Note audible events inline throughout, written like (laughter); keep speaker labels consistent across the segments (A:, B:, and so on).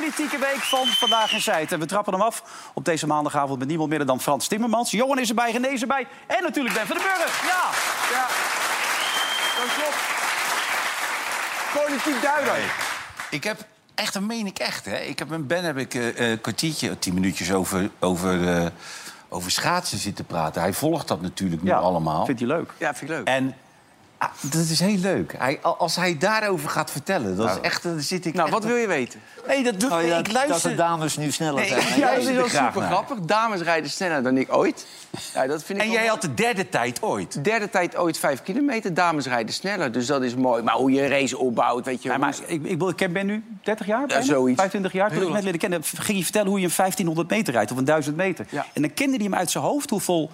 A: Politieke week van Vandaag in Zijt. En we trappen hem af op deze maandagavond met niemand minder dan Frans Timmermans. Johan is erbij, René is erbij en natuurlijk Ben van den Burg. Ja,
B: Ja, dat klopt. Politiek duider.
C: Ik heb echt, dat meen ik echt, hè. Ik heb met Ben heb ik eh, een kwartiertje, tien minuutjes over, over, eh, over schaatsen zitten praten. Hij volgt dat natuurlijk nu
A: ja
C: allemaal.
A: vindt hij leuk.
B: Ja, vind ik leuk.
C: En ah, dat is heel leuk. Hij, al- als hij daarover gaat vertellen, dat is echt, dan zit ik
B: nou,
C: echt-
B: wat wil je weten?
C: Nee, dat doet
D: Oh, ja,
C: ik
D: dat de dames nu sneller
C: Nee,
D: zijn. (laughs)
C: ik-
D: hè?
B: Ja, dat is wel super
C: naar.
B: grappig. Dames rijden sneller dan ik ooit. Ja, dat vind ik
C: En jij had de derde tijd ooit.
B: Derde tijd ooit vijf kilometer. Dames rijden sneller, dus dat is mooi. Maar hoe je een race opbouwt, weet je...
A: Ja, maar ik, ik, Ben nu 30 jaar, bijna?
B: zoiets.
A: 25 jaar. Toen ik net leerde kennen, ging je vertellen hoe je een 1500 meter rijdt of een 1000 meter.
B: Ja.
A: En dan kende hij hem uit zijn hoofd, hoeveel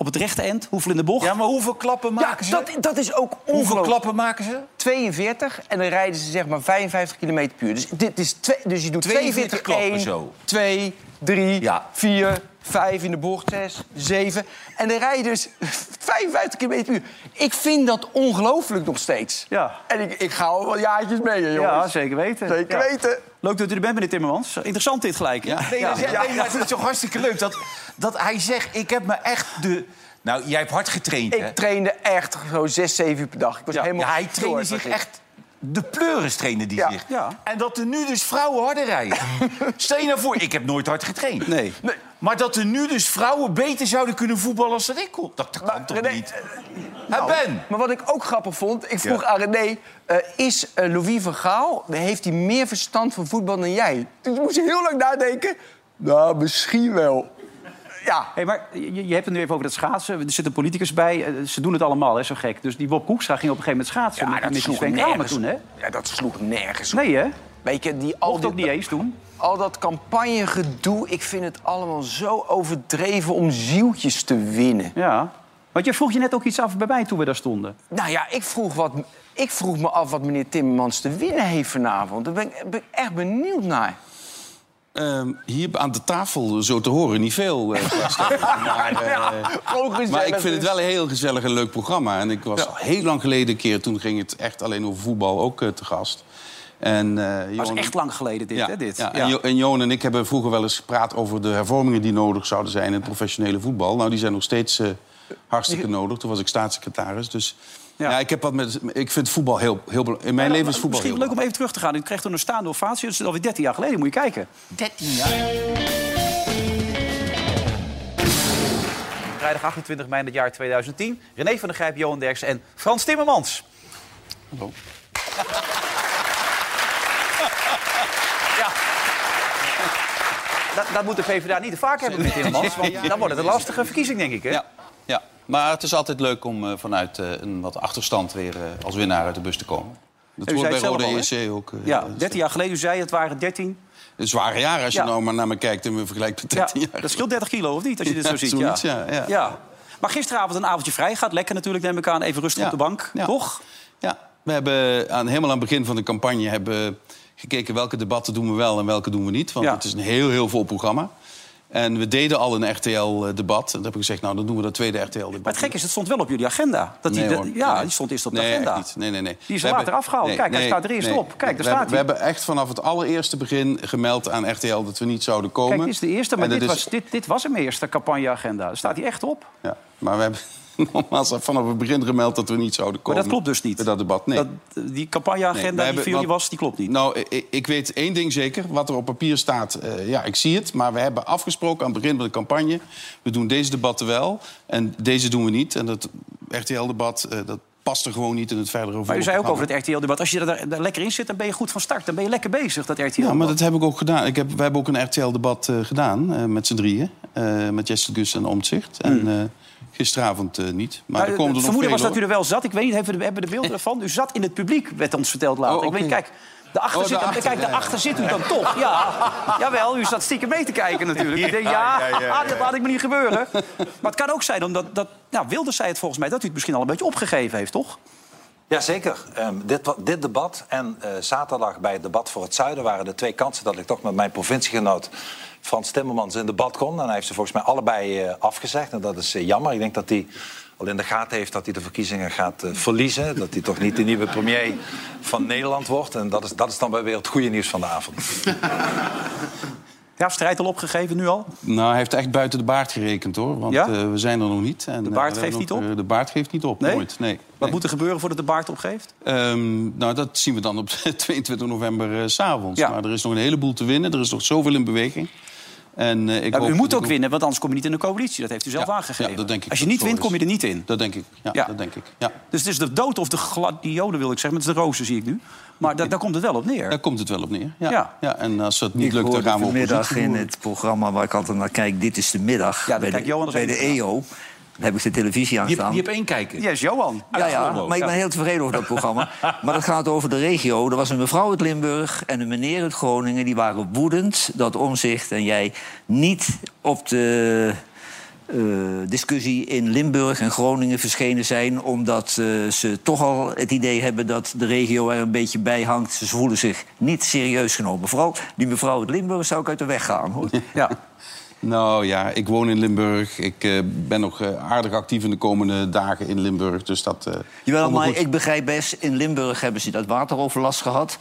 A: op het rechte eind, hoeveel in de bocht.
C: Ja, maar hoeveel klappen
B: ja,
C: maken ze?
B: dat, dat is ook
C: hoeveel
B: ongelooflijk.
C: klappen maken ze?
B: 42 en dan rijden ze zeg maar 55 km per uur. Dus, dit is twee, dus je doet
C: 42
B: 42,
C: klappen
B: 1,
C: zo.
B: 2, 3,
C: Ja.
B: 4, 5 in de bocht, 6, 7. En dan rij je dus (laughs) 55 km per uur. Ik vind dat ongelooflijk nog steeds.
A: Ja.
B: En ik, ik ga al wel jaartjes mee, hè,
A: Ja,
B: jongens.
A: zeker weten.
B: Zeker
A: Ja.
B: weten.
A: Leuk dat u er bent, meneer Timmermans. Interessant dit gelijk. hè?
C: Nee, dat is,
B: ja,
C: nee, maar het is toch hartstikke leuk dat, dat hij zegt... ik heb me echt de... Nou, jij hebt hard getraind, hè?
B: Ik trainde echt zo 6, 7 uur per dag. Ik was
A: Ja.
B: helemaal
C: Ja, hij trainde zich echt... De pleuris trainen die zich.
A: Ja.
C: En dat er nu dus vrouwen harder rijden. (laughs) Stel je nou voor, ik heb nooit hard getraind.
A: Nee.
B: Nee.
C: Maar dat er nu dus vrouwen beter zouden kunnen voetballen als dat ik kon. Dat, dat kan toch
B: René,
C: niet? Hè, Ben?
B: Maar wat ik ook grappig vond, ik vroeg
C: Ja.
B: aan René... eh, is eh, Louis van Gaal, heeft hij meer verstand van voetbal dan jij? Dus ik moest heel lang nadenken. Nou, misschien wel. Ja,
A: Hey, maar je, je hebt het nu even over dat schaatsen. Er zit een politicus bij. eh, Ze doen het allemaal, hè, zo gek. Dus die Bob Koekstra ging op een gegeven moment schaatsen. met, met die
B: sloeg
A: Sven Kramer
B: nergens
A: toen, hè?
B: Ja, dat sloeg nergens op.
A: Nee, hè?
B: Weet je, die, al, die,
A: niet eens toen.
B: al dat campagnegedoe... ik vind het allemaal zo overdreven om zieltjes te winnen.
A: Ja. Want je vroeg je net ook iets af bij mij toen we daar stonden.
B: Nou ja, ik vroeg, wat, ik vroeg me af wat meneer Timmermans te winnen heeft vanavond. Daar ben ik, ben ik echt benieuwd naar.
E: Ehm, hier aan de tafel, zo te horen, niet veel. (laughs) stelling. maar, eh, maar ik vind het
B: dus.
E: wel een heel gezellig en leuk programma. En ik was al heel lang geleden een keer, toen ging het echt alleen over voetbal, ook eh, te gast. En, Johan-
A: echt lang geleden, dit,
E: ja,
A: hè? Dit.
E: ja. En, Jo- en Johan en ik hebben vroeger wel eens gepraat over de hervormingen die nodig zouden zijn in het professionele voetbal. Nou, die zijn nog steeds hartstikke nodig. Toen was ik staatssecretaris. Dus
A: Ja.
E: ja. ik, heb wat met, ik vind voetbal heel, heel belangrijk. In mijn leven is voetbal
A: Misschien
E: heel
A: leuk om even terug te gaan. U kreeg toen een staande ovatie. Dat is alweer 13 jaar geleden, moet je kijken.
C: 13 jaar.
A: Vrijdag 28 mei in het jaar 2010. René van der Grijp, Johan Derks en Frans Timmermans.
E: Hallo.
A: Ja. Dat, dat moet de PvdA niet te vaak hebben met Timmermans. Want (laughs) dan wordt het een lastige verkiezing, denk ik. Hè?
E: Ja, maar het is altijd leuk om eh, vanuit eh, een wat achterstand weer eh, als winnaar uit de bus te komen. Dat
A: zei
E: bij Rode? ESC ook.
A: Ja,
E: dat is
A: 13 jaar geleden, u zei het waren 13.
E: Een zware jaren als je
A: Ja.
E: nou maar naar me kijkt en me vergelijkt met
A: Ja,
E: 13 jaar.
A: dat scheelt 30 kilo, of niet, als je dit
E: Ja,
A: zo ziet?
E: zoiets, ja, ja.
A: Maar gisteravond een avondje vrij. Gaat lekker natuurlijk, neem ik aan. Even rustig
E: Ja.
A: op de bank,
E: Ja.
A: toch?
E: Ja, we hebben aan, helemaal aan het begin van de campagne hebben gekeken welke debatten doen we wel en welke doen we niet. Want
A: Ja.
E: het is een heel, heel vol programma. En we deden al een RTL-debat. En toen heb ik gezegd, nou, dan doen we dat tweede RTL-debat.
A: Maar het gekke is, het stond wel op jullie agenda. Dat die,
E: Nee,
A: ja,
E: Nee.
A: die stond eerst op de
E: nee,
A: agenda.
E: niet. Nee, nee, nee.
A: Die is
E: We
A: later
E: hebben-
A: afgehaald. Kijk, hij staat er eerst op. Kijk, daar
E: we
A: staat
E: hebben,
A: hij.
E: We hebben echt vanaf het allereerste begin gemeld aan RTL dat we niet zouden komen.
A: Kijk, dit is de eerste, maar dit was, dit, dit was hem eerste campagneagenda. Daar staat hij echt op.
E: Ja, maar we hebben (laughs) nogmaals vanaf het begin gemeld dat we niet zouden
A: Maar
E: komen.
A: dat klopt dus niet.
E: Dat debat, nee.
A: Dat, die campagneagenda
E: Nee,
A: die voor jullie was, die klopt niet.
E: Nou, ik, ik weet één ding zeker. Wat er op papier staat, eh, ja, ik zie het. Maar we hebben afgesproken aan het begin van de campagne... we doen deze debatten wel en deze doen we niet. En dat RTL-debat, eh, dat past er gewoon niet in het verdere
A: maar u zei ook over
E: het
A: RTL-debat. Als je er, daar lekker in zit, dan ben je goed van start. Dan ben je lekker bezig, dat RTL.
E: Ja, maar dat heb ik ook gedaan. Ik heb, we hebben ook een RTL-debat eh, gedaan met z'n drieën. met Jesse Gus en Omtzigt. En
A: Hmm.
E: Gisteravond eh, niet. Maar
A: Nou,
E: er komen
A: het
E: er nog
A: vermoeden was dat u er wel zat. Ik weet niet, hebben we de, de beelden (laughs) ervan? U zat in het publiek, werd ons verteld later.
E: Oh,
A: Ik weet, kijk, daarachter
E: Oh,
A: zit,
E: daarachter,
A: kijk, daarachter zit u dan toch. Ja, (laughs) jawel, u zat stiekem mee te kijken natuurlijk. Ik denk, ja, dat laat ik me niet gebeuren. Maar het kan ook zijn, omdat dat, nou, Wilders zei het volgens mij... dat u het misschien al een beetje opgegeven heeft, toch?
D: Jazeker. Ehm dit, dit debat en eh, zaterdag bij het debat voor het zuiden... waren de twee kansen dat ik toch met mijn provinciegenoot Frans Timmermans in debat kon. En hij heeft ze volgens mij allebei eh, afgezegd. En dat is eh, jammer. Ik denk dat hij al in de gaten heeft dat hij de verkiezingen gaat eh, verliezen. Dat hij toch niet de nieuwe premier van Nederland wordt. En dat is, dat is dan wel weer het goede nieuws van de avond.
A: Ja, strijd al opgegeven, nu al?
E: Nou, hij heeft echt buiten de baard gerekend, hoor. Want
A: Ja?
E: eh, we zijn er nog niet. En,
A: De
E: eh,
A: baard geeft niet op?
E: de baard geeft niet op,
A: Nee?
E: nooit. Nee.
A: Wat
E: nee.
A: moet er gebeuren voordat de baard opgeeft?
E: Ehm, nou, dat zien we dan op (laughs) 22 november s s'avonds.
A: Ja.
E: Maar er is nog een heleboel te winnen. Er is nog zoveel in beweging. En, eh, ik
A: Ja,
E: hoop
A: u moet ook winnen, want anders kom je niet in de coalitie. Dat heeft u zelf
E: Ja,
A: aangegeven.
E: ja, dat denk ik
A: Als je
E: dat
A: niet
E: het
A: wint, kom je er niet in.
E: Dat denk ik. Ja,
A: Ja.
E: dat denk ik. Ja.
A: Dus het is de dood of de gladiolen, wil ik zeggen. Met de rozen zie ik nu. Maar da- daar komt het wel op neer.
E: Daar komt het wel op neer. Ja.
A: Ja.
E: Ja. en als het niet
F: Ik
E: lukt, dan gaan we
F: vanmiddag
E: oppositie
F: in het programma waar ik altijd naar kijk, Dit is de Middag.
A: Ja,
F: bij de, bij de EO. Dan heb ik de televisie
C: Je, hebt-
F: aanstaan.
C: je hebt één kijken.
A: Ja, is Johan.
F: Ja, ja, maar ik ben heel tevreden over dat programma. (laughs) maar dat gaat over de regio. Er was een mevrouw uit Limburg en een meneer uit Groningen. Die waren woedend dat Omzicht en jij niet op de eh, discussie in Limburg en Groningen verschenen zijn. Omdat eh, ze toch al het idee hebben dat de regio er een beetje bij hangt. Ze voelen zich niet serieus genomen. Vooral die mevrouw uit Limburg zou ik uit de weg gaan. Hoor.
A: Ja. (laughs)
E: Nou ja, ik woon in Limburg. Ik eh, ben nog eh, aardig actief in de komende dagen in Limburg. Dus dat. eh,
F: Jawel, maar
E: goed.
F: ik begrijp best, in Limburg hebben ze dat wateroverlast gehad.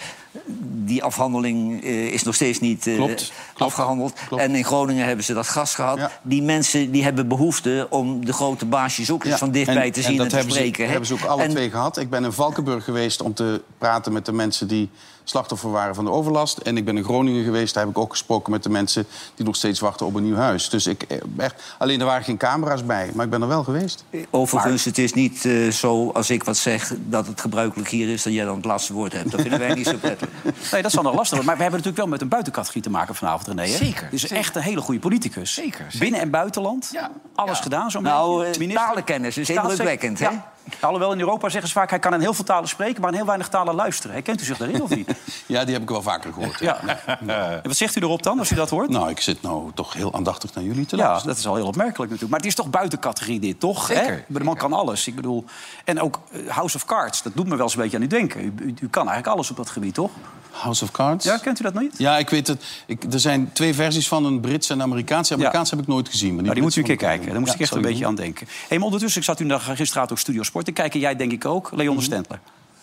F: Die afhandeling is nog steeds niet eh,
E: Klopt, klopt,
F: afgehandeld.
E: klopt.
F: En in Groningen hebben ze dat gas gehad.
E: Ja.
F: Die mensen die hebben behoefte om de grote baasjes ook eens
E: Ja,
F: van dichtbij
E: en-
F: te zien en,
E: dat
F: te
E: hebben
F: spreken. Hè.
E: hebben ze ook alle
F: En-
E: twee gehad. Ik ben in Valkenburg geweest om te praten met de mensen die slachtoffer waren van de overlast. En ik ben in Groningen geweest. Daar heb ik ook gesproken met de mensen die nog steeds wachten op een nieuw huis. Dus ik, eh, echt, alleen er waren geen camera's bij, maar ik ben er wel geweest.
F: Overigens, het is niet eh, zo als ik wat zeg dat het gebruikelijk hier is dat jij dan het laatste woord hebt. Dat vinden wij niet zo prettig. (laughs)
A: Nee, dat zal nog lastig worden. Maar we hebben natuurlijk wel met een buitencategorie te maken vanavond, René. Hè?
C: Zeker,
A: is
C: zeker.
A: echt een hele goede politicus.
C: Zeker, zeker.
A: Binnen- en buitenland.
C: Ja.
A: Alles
C: Ja.
A: gedaan, zo'n
F: Nou,
A: beetje.
F: eh, talenkennis is indrukwekkend, hè?
A: Ja. Alhoewel in Europa zeggen ze vaak... hij kan in heel veel talen spreken, maar in heel weinig talen luisteren. Herkent u zich daarin of niet? (laughs)
E: Ja, die heb ik wel vaker gehoord.
A: Ja. (laughs) En wat zegt u erop dan, als u dat hoort?
E: Nou, ik zit nou toch heel aandachtig naar jullie te
A: Ja,
E: luisteren.
A: dat is al heel opmerkelijk natuurlijk. Maar het is toch buiten categorie dit, toch?
C: Zeker.
A: Hè? De man kan alles. Ik bedoel, en ook eh, House of Cards, dat doet me wel eens een beetje aan u denken. U, u, u kan eigenlijk alles op dat gebied, toch?
E: House of Cards?
A: Ja, kent u dat niet?
E: Ja, ik weet het. Ik, er zijn twee versies van, een Brits en een Amerikaans. De Amerikaans heb ik nooit gezien. Maar
A: Nou, die moet u een keer kijken. Daar moest ik echt een beetje aan denken. Hey, maar ondertussen, ik zat u naar gisteravond ook Studio Sport te kijken. Jij denk ik ook, Leon
E: Mhm.
A: de Stentler.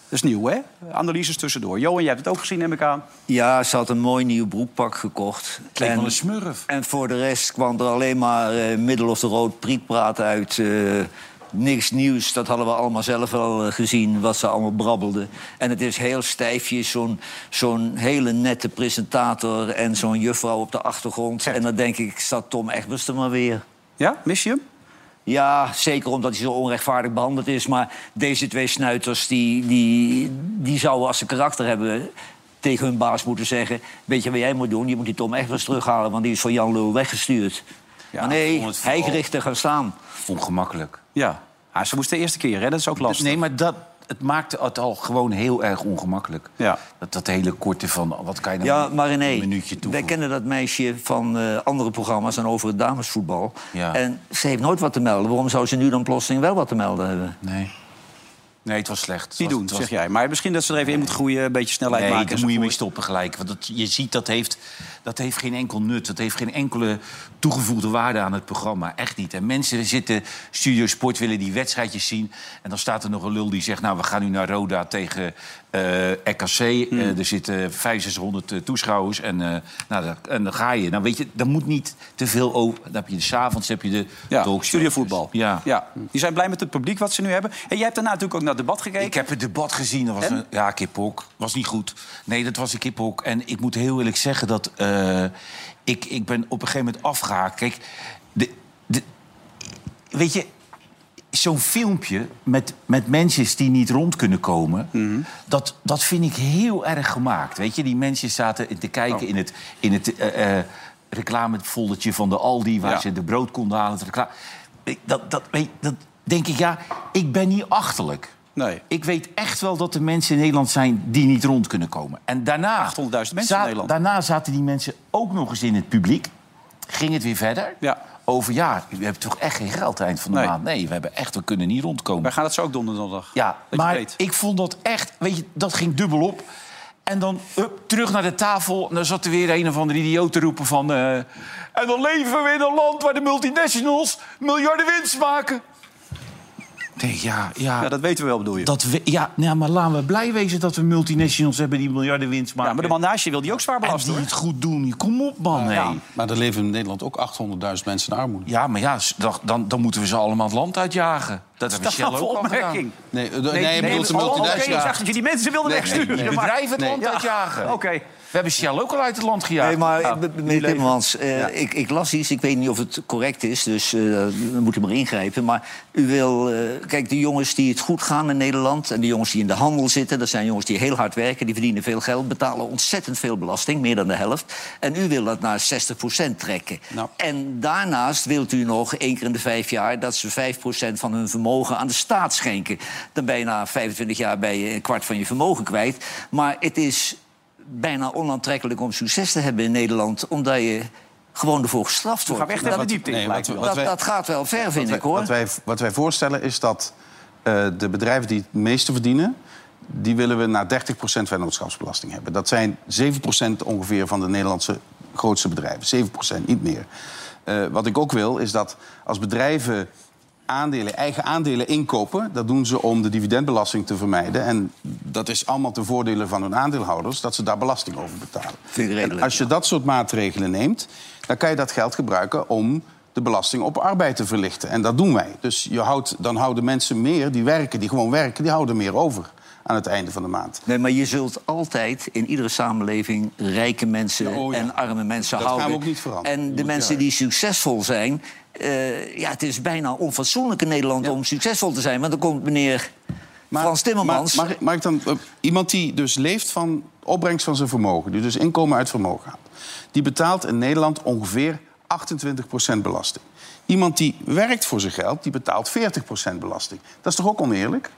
A: Dat is nieuw, hè? Analyses tussendoor. Johan, jij hebt het ook gezien, neem ik aan.
F: Ja, ze had een mooi nieuw broekpak gekocht.
C: leek wel
F: En-
C: een smurf.
F: En voor de rest kwam er alleen maar eh middel of de rood priekpraat uit. eh, niks nieuws, dat hadden we allemaal zelf wel eh, gezien, wat ze allemaal brabbelden. En het is heel stijfjes, zo'n zo'n hele nette presentator... en zo'n juffrouw op de achtergrond. En dan denk ik, staat Tom Egbers er maar weer.
A: Ja, mis je hem?
F: Ja, zeker omdat hij zo onrechtvaardig behandeld is. Maar deze twee snuiters, die, die, die zouden als ze karakter hebben... tegen hun baas moeten zeggen... weet je wat jij moet doen? Je moet die Tom Egbers terughalen... want die is voor Jan Lul weggestuurd. maar
C: ik
F: nee, hij gericht te gaan staan.
C: Ongemakkelijk.
A: Ja. Ah, ze moest de eerste keer, hè? Dat is ook lastig.
C: Nee, maar dat, het maakte het al gewoon heel erg ongemakkelijk.
A: Ja.
C: Dat, dat hele korte van, wat kan je nou
F: Ja, maar
C: een
F: René,
C: minuutje
F: wij
C: toevoegen?
F: kennen dat meisje van eh, andere programma's... en over het damesvoetbal.
C: Ja.
F: En ze heeft nooit wat te melden. Waarom zou ze nu dan plotseling wel wat te melden hebben?
C: Nee. Nee, het was slecht. Was-
A: doen,
C: was-
A: zeg jij. Maar misschien dat ze er even in moet groeien, een beetje snelheid
C: Nee,
A: maken.
C: daar moet je mee stoppen gelijk. Want dat, je ziet, dat heeft, dat heeft geen enkel nut. Dat heeft geen enkele toegevoegde waarde aan het programma. Echt niet. En mensen zitten, Studio Sport willen die wedstrijdjes zien. En dan staat er nog een lul die zegt... nou, we gaan nu naar Roda tegen eh RKC. Eh, er zitten 500, 600 eh, toeschouwers. En, nou, daar- en dan ga je. Nou, weet je, daar moet niet te veel over. Dan heb je de s'avonds heb je de
A: Ja, studiovoetbal.
C: Ja.
A: ja. Die zijn blij met het publiek wat ze nu hebben. En jij hebt daarna natuurlijk ook naar het debat gekeken.
C: Ik heb het debat gezien. Dat was
A: En?
C: een, ja, kiphok. Was niet goed. Nee, dat was een kiphok. En ik moet heel eerlijk zeggen dat... ik, ik ben op een gegeven moment afgehaakt. Kijk, de, de, weet je... Zo'n filmpje met, met mensen die niet rond kunnen komen... dat, dat vind ik heel erg gemaakt. Weet je, die mensen zaten te kijken in het, in het eh, eh, reclamefoldertje van de Aldi... waar
A: Ja.
C: ze de brood konden halen. Dat, dat, weet, dat denk ik, ja, ik ben niet achterlijk.
A: Nee.
C: Ik weet echt wel dat er mensen in Nederland zijn die niet rond kunnen komen. En daarna,
A: 800.000 mensen in Nederland.
C: daarna zaten die mensen ook nog eens in het publiek. Ging het weer verder
A: Ja.
C: over, ja, we hebben toch echt geen geld eind van de
A: Nee.
C: maand. Nee, we, hebben echt, we kunnen niet rondkomen.
A: Wij gaan het zo ook donderdag.
C: Ja,
A: Dat
C: maar ik vond dat echt, weet je, dat ging dubbel op. En dan up, terug naar de tafel. En dan zat er weer een of andere idioot te roepen van... eh, en dan leven we in een land waar de multinationals miljarden winst maken. Nee, ja, ja,
A: Ja, dat weten we wel, bedoel je.
C: dat we, ja, nou, maar laten we blij wezen dat we multinationals hebben die miljarden winst maken.
A: ja, maar de man naast je wil die ook zwaar
C: en
A: belasten,
C: die
A: hoor.
C: het goed doen. Kom op, man.
A: Ja.
C: nee.
E: Maar er leven in Nederland ook 800.000 mensen in armoede.
C: Ja, maar ja, dan, dan, dan moeten we ze allemaal het land uitjagen. Dat
A: Dat is
C: ook al
A: opmerking.
E: Nee, eh, nee, je bedoelt de
A: oh, Oké, ik
E: multinationals.
A: dacht dat je die mensen wilde
E: Nee,
A: wegsturen.
E: nee,
C: De
A: maar-
C: bedrijven het
E: Nee.
C: land
A: Ja.
C: uitjagen.
A: Oké.
C: Hebben Shell ook al uit het land gejaagd.
F: Nee, maar
A: nu
F: meneer. Timmermans, eh, ik, ik las iets, ik weet niet of het correct is, dus eh dan moet u maar ingrijpen. Maar u wil, eh, kijk, de jongens die het goed gaan in Nederland en de jongens die in de handel zitten, dat zijn jongens die heel hard werken, die verdienen veel geld, betalen ontzettend veel belasting, meer dan de helft. En u wil dat naar 60% trekken.
E: Nou.
F: En daarnaast wilt u nog één keer in de vijf jaar dat ze 5% van hun vermogen aan de staat schenken. Dan ben je na 25 jaar bij je een kwart van je vermogen kwijt. Maar het is bijna onaantrekkelijk om succes te hebben in Nederland, omdat je gewoon ervoor gestraft
A: We
F: wordt.
A: gaan echt even
F: dat,
A: de diepte in,
E: nee, wat
F: dat,
E: wij-
F: dat gaat wel ver, vind ik, hoor.
E: Wat wij, wat wij voorstellen is dat eh, de bedrijven die het meeste verdienen... die willen we naar 30% vennootschapsbelasting hebben. Dat zijn 7% ongeveer van de Nederlandse grootste bedrijven. 7%, niet meer. Eh, wat ik ook wil, is dat als bedrijven aandelen, eigen aandelen inkopen... dat doen ze om de dividendbelasting te vermijden. En dat is allemaal ten voordele van hun aandeelhouders... dat ze daar belasting over betalen.
F: Redelijk,
E: En als je dat soort maatregelen neemt... dan kan je dat geld gebruiken om de belasting op arbeid te verlichten. En dat doen wij. Dus je houdt, dan houden mensen meer die werken, die gewoon werken... die houden meer over aan het einde van de maand.
F: Nee, maar je zult altijd in iedere samenleving rijke mensen
E: Ja, oh ja.
F: en arme mensen
E: Dat gaan we
F: houden.
E: ook niet veranderen.
F: En de mensen die succesvol zijn... eh, ja, het is bijna onfatsoenlijk in Nederland om succesvol te zijn. Want dan komt meneer Frans Timmermans...
E: Maar, mag, ik- mag ik dan, eh, iemand die dus leeft van opbrengst van zijn vermogen... die dus inkomen uit vermogen haalt... die betaalt in Nederland ongeveer 28% belasting. Iemand die werkt voor zijn geld, die betaalt 40% belasting. Dat is toch ook oneerlijk?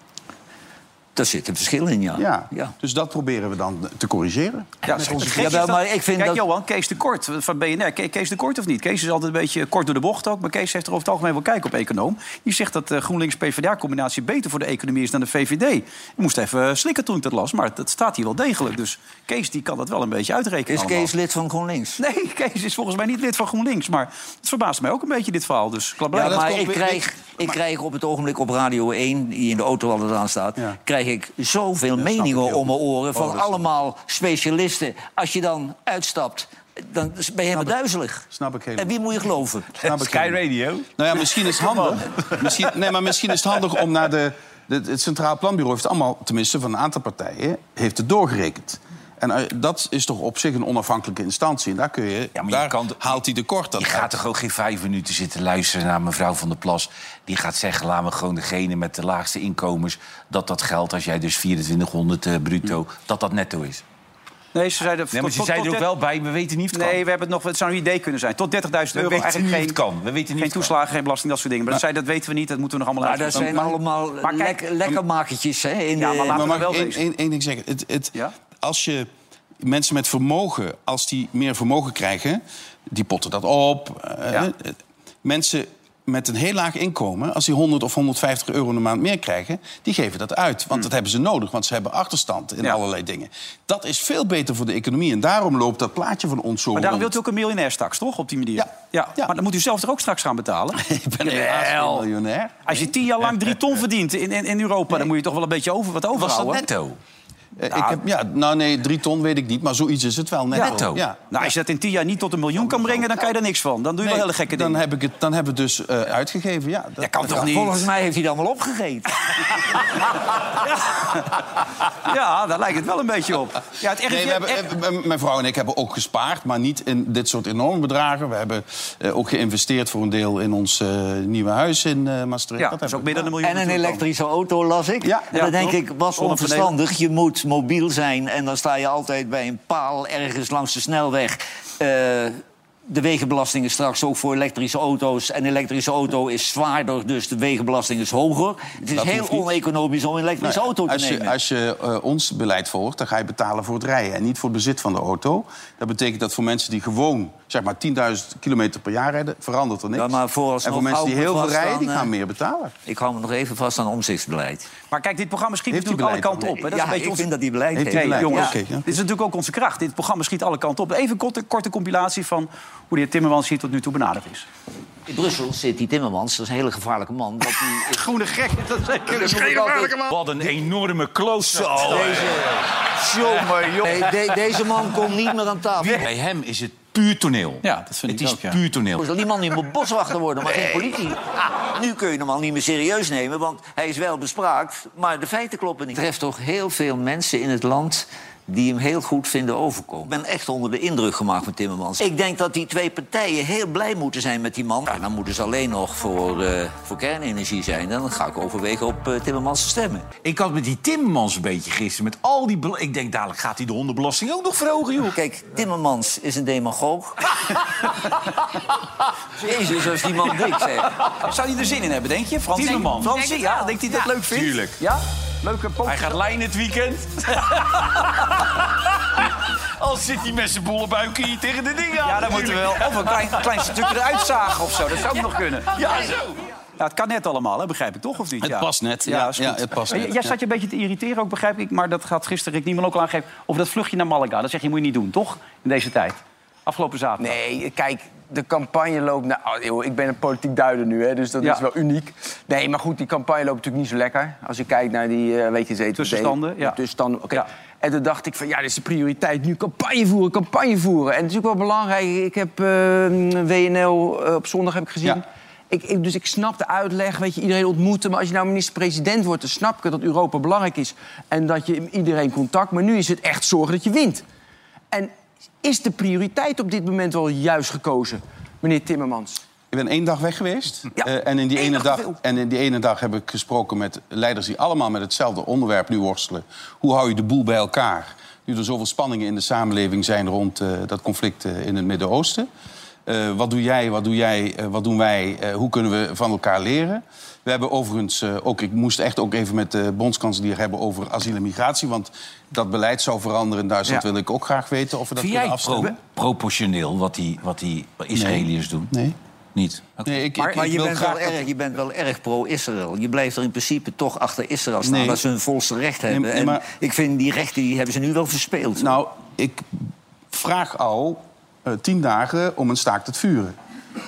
F: Daar zit een verschil in, ja.
E: Ja.
F: ja.
E: Dus dat proberen we dan te corrigeren.
A: Ja,
F: onze
A: dat-
F: maar ik vind
A: Kijk,
F: dat-
A: Johan, Kees de Kort van BNR. Ke- Kees de Kort of niet? Kees is altijd een beetje kort door de bocht ook. Maar Kees heeft er over het algemeen wel kijk op econoom. Die zegt dat de GroenLinks-PVDA-combinatie beter voor de economie is dan de VVD. Ik moest even slikken toen ik dat las, maar dat staat hier wel degelijk. Dus Kees die kan dat wel een beetje uitrekenen.
F: Is
A: allemaal.
F: Kees lid van GroenLinks?
A: Nee, (laughs) Kees is volgens mij niet lid van GroenLinks. Maar het verbaast mij ook een beetje, dit verhaal. Dus klap
F: Ja, maar ik
E: weer-
F: krijg, ik krijg op het ogenblik op Radio 1, die in de auto altijd aan staat...
E: Ja.
F: krijg ik zoveel
E: snap
F: meningen om mijn oren... van
E: Oh, dat
F: allemaal specialisten. Als je dan uitstapt, dan ben je helemaal duizelig.
E: Snap ik helemaal.
F: En wie moet je geloven?
E: Snap ik
C: Sky
E: helemaal.
C: Radio.
E: Nou ja, misschien is het handig. (laughs) Misschien, nee, maar misschien is het handig om naar de, de... Het Centraal Planbureau heeft allemaal, tenminste van een aantal partijen... heeft het doorgerekend. En eh, dat is toch op zich een onafhankelijke instantie. En daar, kun je,
C: Ja, maar je
E: daar
C: kan-
E: haalt hij de kort
C: Je gaat toch ook geen vijf minuten zitten luisteren naar mevrouw van der Plas. Die gaat zeggen, laat me gewoon degene met de laagste inkomens... dat dat geld, als jij dus 2400 eh, bruto, dat dat netto is.
A: Nee, ze zeiden...
C: Nee, maar
A: tot-
C: ze zei
A: tot-
C: er ook wel bij, we weten niet of het kan.
A: Nee, we hebben het nog, het zou een idee kunnen zijn. Tot 30.000
C: We
A: euro
C: weten
A: eigenlijk
C: niet
A: geen,
C: of het kan. We weten niet
A: geen
C: kan.
A: toeslagen, geen belasting, dat soort dingen. Maar, dat, zei, dat weten we niet, dat moeten we nog allemaal
F: Maar dat zijn
A: Maar-
F: allemaal
A: maar kijk-
F: lek, lekkermakertjes hè, in
A: Ja,
F: de...
A: maar laten we wel
E: één ding zeggen? Het, het,
A: Ja?
E: Als je mensen met vermogen, als die meer vermogen krijgen... die potten dat op. eh,
A: Ja.
E: mensen met een heel laag inkomen... als die 100 of 150 euro een maand meer krijgen... die geven dat uit. Want dat hebben ze nodig, want ze hebben achterstand in.
A: Ja.
E: allerlei dingen. Dat is veel beter voor de economie. En daarom loopt dat plaatje van ons zo
A: Maar daarom
E: rond.
A: wilt u ook een miljonair straks, toch? Op die manier.
E: Ja.
A: ja.
E: Ja.
A: Maar dan moet u zelf er ook straks gaan betalen. (laughs)
E: Ik ben
A: Jawel.
E: miljonair.
A: Als je tien jaar lang drie ton verdient in, in, in Europa... dan moet je toch wel een beetje over, wat
C: Was dat
A: overhouden.
C: netto?
E: Eh, ik heb, ja, nou nee, drie ton weet ik niet, maar zoiets is het wel netto.
C: Netto.
E: Ja.
A: Nou, als je dat in tien jaar niet tot een miljoen kan brengen... dan kan je er niks van. Dan doe je wel hele gekke
E: dan
A: dingen.
E: heb ik het, dan hebben we het dus eh, uitgegeven. Ja, dat,
A: Dat kan toch niet?
F: Volgens mij heeft hij het allemaal opgegeten. (laughs)
A: Ja, daar lijkt het wel een beetje op. Ja, het RIVM
E: Nee, we hebben,
A: echt-
E: eh, mijn vrouw en ik hebben ook gespaard, maar niet in dit soort enorme bedragen. We hebben eh, ook geïnvesteerd voor een deel in ons eh, nieuwe huis in eh, Maastricht.
A: ja, dat is ook meer dan een miljoen.
F: En een elektrische auto las ik.
E: Ja,
F: dan denk ik, was onverstandig. Je moet mobiel zijn en dan sta je altijd bij een paal ergens langs de snelweg. eh, de wegenbelasting is straks ook voor elektrische auto's. En elektrische auto is zwaarder, dus de wegenbelasting is hoger. Het is
E: Dat
F: heel oneconomisch om een elektrische
E: Nou
F: auto te
E: als
F: nemen.
E: Je, als je eh, ons beleid volgt, dan ga je betalen voor het rijden... en niet voor het bezit van de auto. Dat betekent dat voor mensen die gewoon zeg maar 10.000 kilometer per jaar rijden... verandert er niks.
F: Ja, maar
E: en voor mensen die heel veel rijden, die
F: aan,
E: gaan
F: eh,
E: meer betalen.
F: Ik hou me nog even vast aan omzichtsbeleid.
A: Maar kijk, dit programma schiet
E: Heeft
A: natuurlijk alle kanten op. Hè? Dat is een beetje
F: ik
A: onze-
F: vind dat die beleid
E: Heeft
A: Nee, jongens,
E: ja.
A: dit is natuurlijk ook onze kracht. Dit programma schiet alle kanten op. Even een korte, korte compilatie van hoe de heer Timmermans hier tot nu toe benaderd is.
F: In Brussel zit die Timmermans, dat is een hele gevaarlijke man. Want die is (laughs)
A: Groene gek, dat zeker.
F: Dat noem ik altijd-
C: Wat een enorme klooster.
A: Jongen,
F: Nee, de- deze man komt niet meer aan tafel.
C: Bij hem is het puur toneel.
A: Ja, dat vind
C: het
A: ik
C: is
A: ook, ja.
C: puur toneel.
F: Zal die man niet moet boswachter worden, maar geen politie. Ah, nu kun je hem al niet meer serieus nemen, want hij is wel bespraakt, maar de feiten kloppen niet. Er treft toch heel veel mensen in het land die hem heel goed vinden overkomen. Ik ben echt onder de indruk gemaakt van Timmermans. Ik denk dat die twee partijen heel blij moeten zijn met die man. Ja, dan moeten ze alleen nog voor, eh, voor kernenergie zijn. En dan ga ik overwegen op eh, Timmermans te stemmen.
C: Ik had met die Timmermans een beetje gisteren. Met al die ik denk dadelijk gaat hij de hondenbelasting ook nog verhogen, joh.
F: Kijk, Timmermans is een demagoog. (laughs) Jezus, als die man dik zegt.
A: Zou hij er zin in hebben, denk je? Frans
C: Timmermans.
A: Fransie, ja, denkt hij dat leuk vindt?
C: tuurlijk.
A: Ja? Leuke.
C: Hij gaat lijnen het weekend. (laughs) Al zit hij met zijn bolle buik hier tegen de dingen aan.
A: Ja, dan moeten we wel. Of een klein, klein stukje eruit zagen of zo. Dat zou ook nog kunnen.
C: Ja, zo.
A: Ja, het kan net allemaal, hè, begrijp ik toch, of niet?
E: Het
A: ja.
E: past net, ja, het past
A: Maar
E: net,
A: Jij
E: ja.
A: zat je een beetje te irriteren ook, begrijp ik. Maar dat gaat gisteren Rick Niemann ook al aangeven. Over dat vluchtje naar Malaga. Dat zeg je, moet je niet doen, toch? In deze tijd. Afgelopen zaterdag.
B: Nee, kijk, de campagne loopt... Nou, ik ben een politiek duider nu, hè, dus dat
A: Ja.
B: is wel uniek. Nee, maar goed, die campagne loopt natuurlijk niet zo lekker. Als je kijkt naar die, eh, weet je zeker...
A: Tussenstanden, ja.
B: Tussenstanden, oké.
A: Ja.
B: En toen dacht ik van, ja, dit is de prioriteit. Nu campagne voeren, campagne voeren. En het is ook wel belangrijk. Ik heb eh, WNL eh, op zondag heb ik gezien.
E: Ja.
B: Ik, ik- dus ik snap de uitleg, weet je, iedereen ontmoeten. Maar als je nou minister-president wordt, dan snap ik dat Europa belangrijk is. En dat je iedereen contact... Maar nu is het echt zorgen dat je wint. En is de prioriteit op dit moment wel juist gekozen, meneer Timmermans?
E: Ik ben één dag weg geweest.
B: Ja.
E: Eh, en, in die ene
B: dag
E: en in die ene dag heb ik gesproken met leiders die allemaal met hetzelfde onderwerp nu worstelen. Hoe hou je de boel bij elkaar? Nu er zoveel spanningen in de samenleving zijn rond eh, dat conflict eh, in het Midden-Oosten. Eh, wat doe jij, wat doe jij, eh, wat doen wij, eh, hoe kunnen we van elkaar leren? We hebben overigens eh, ook, ik moest echt ook even met de bondskanselier hebben over asiel en migratie. Want dat beleid zou veranderen in Duitsland,
B: Ja.
E: wil ik ook graag weten of we dat
C: Vind
E: kunnen
C: pro-
E: afstemmen.
C: proportioneel wat die, wat die Israëliërs doen?
E: Nee.
C: Niet?
E: Nee ik,
F: Maar,
E: ik,
F: maar
E: ik
F: je, bent
E: graag
F: wel erg, je bent wel erg pro-Israël. Je blijft er in principe toch achter Israël staan.
E: Nee.
F: Dat ze hun volste recht hebben.
E: nee,
F: en
E: maar-
F: ik vind die rechten die hebben ze nu wel verspeeld.
E: Nou, ik vraag al tien dagen om een staakt het vuren.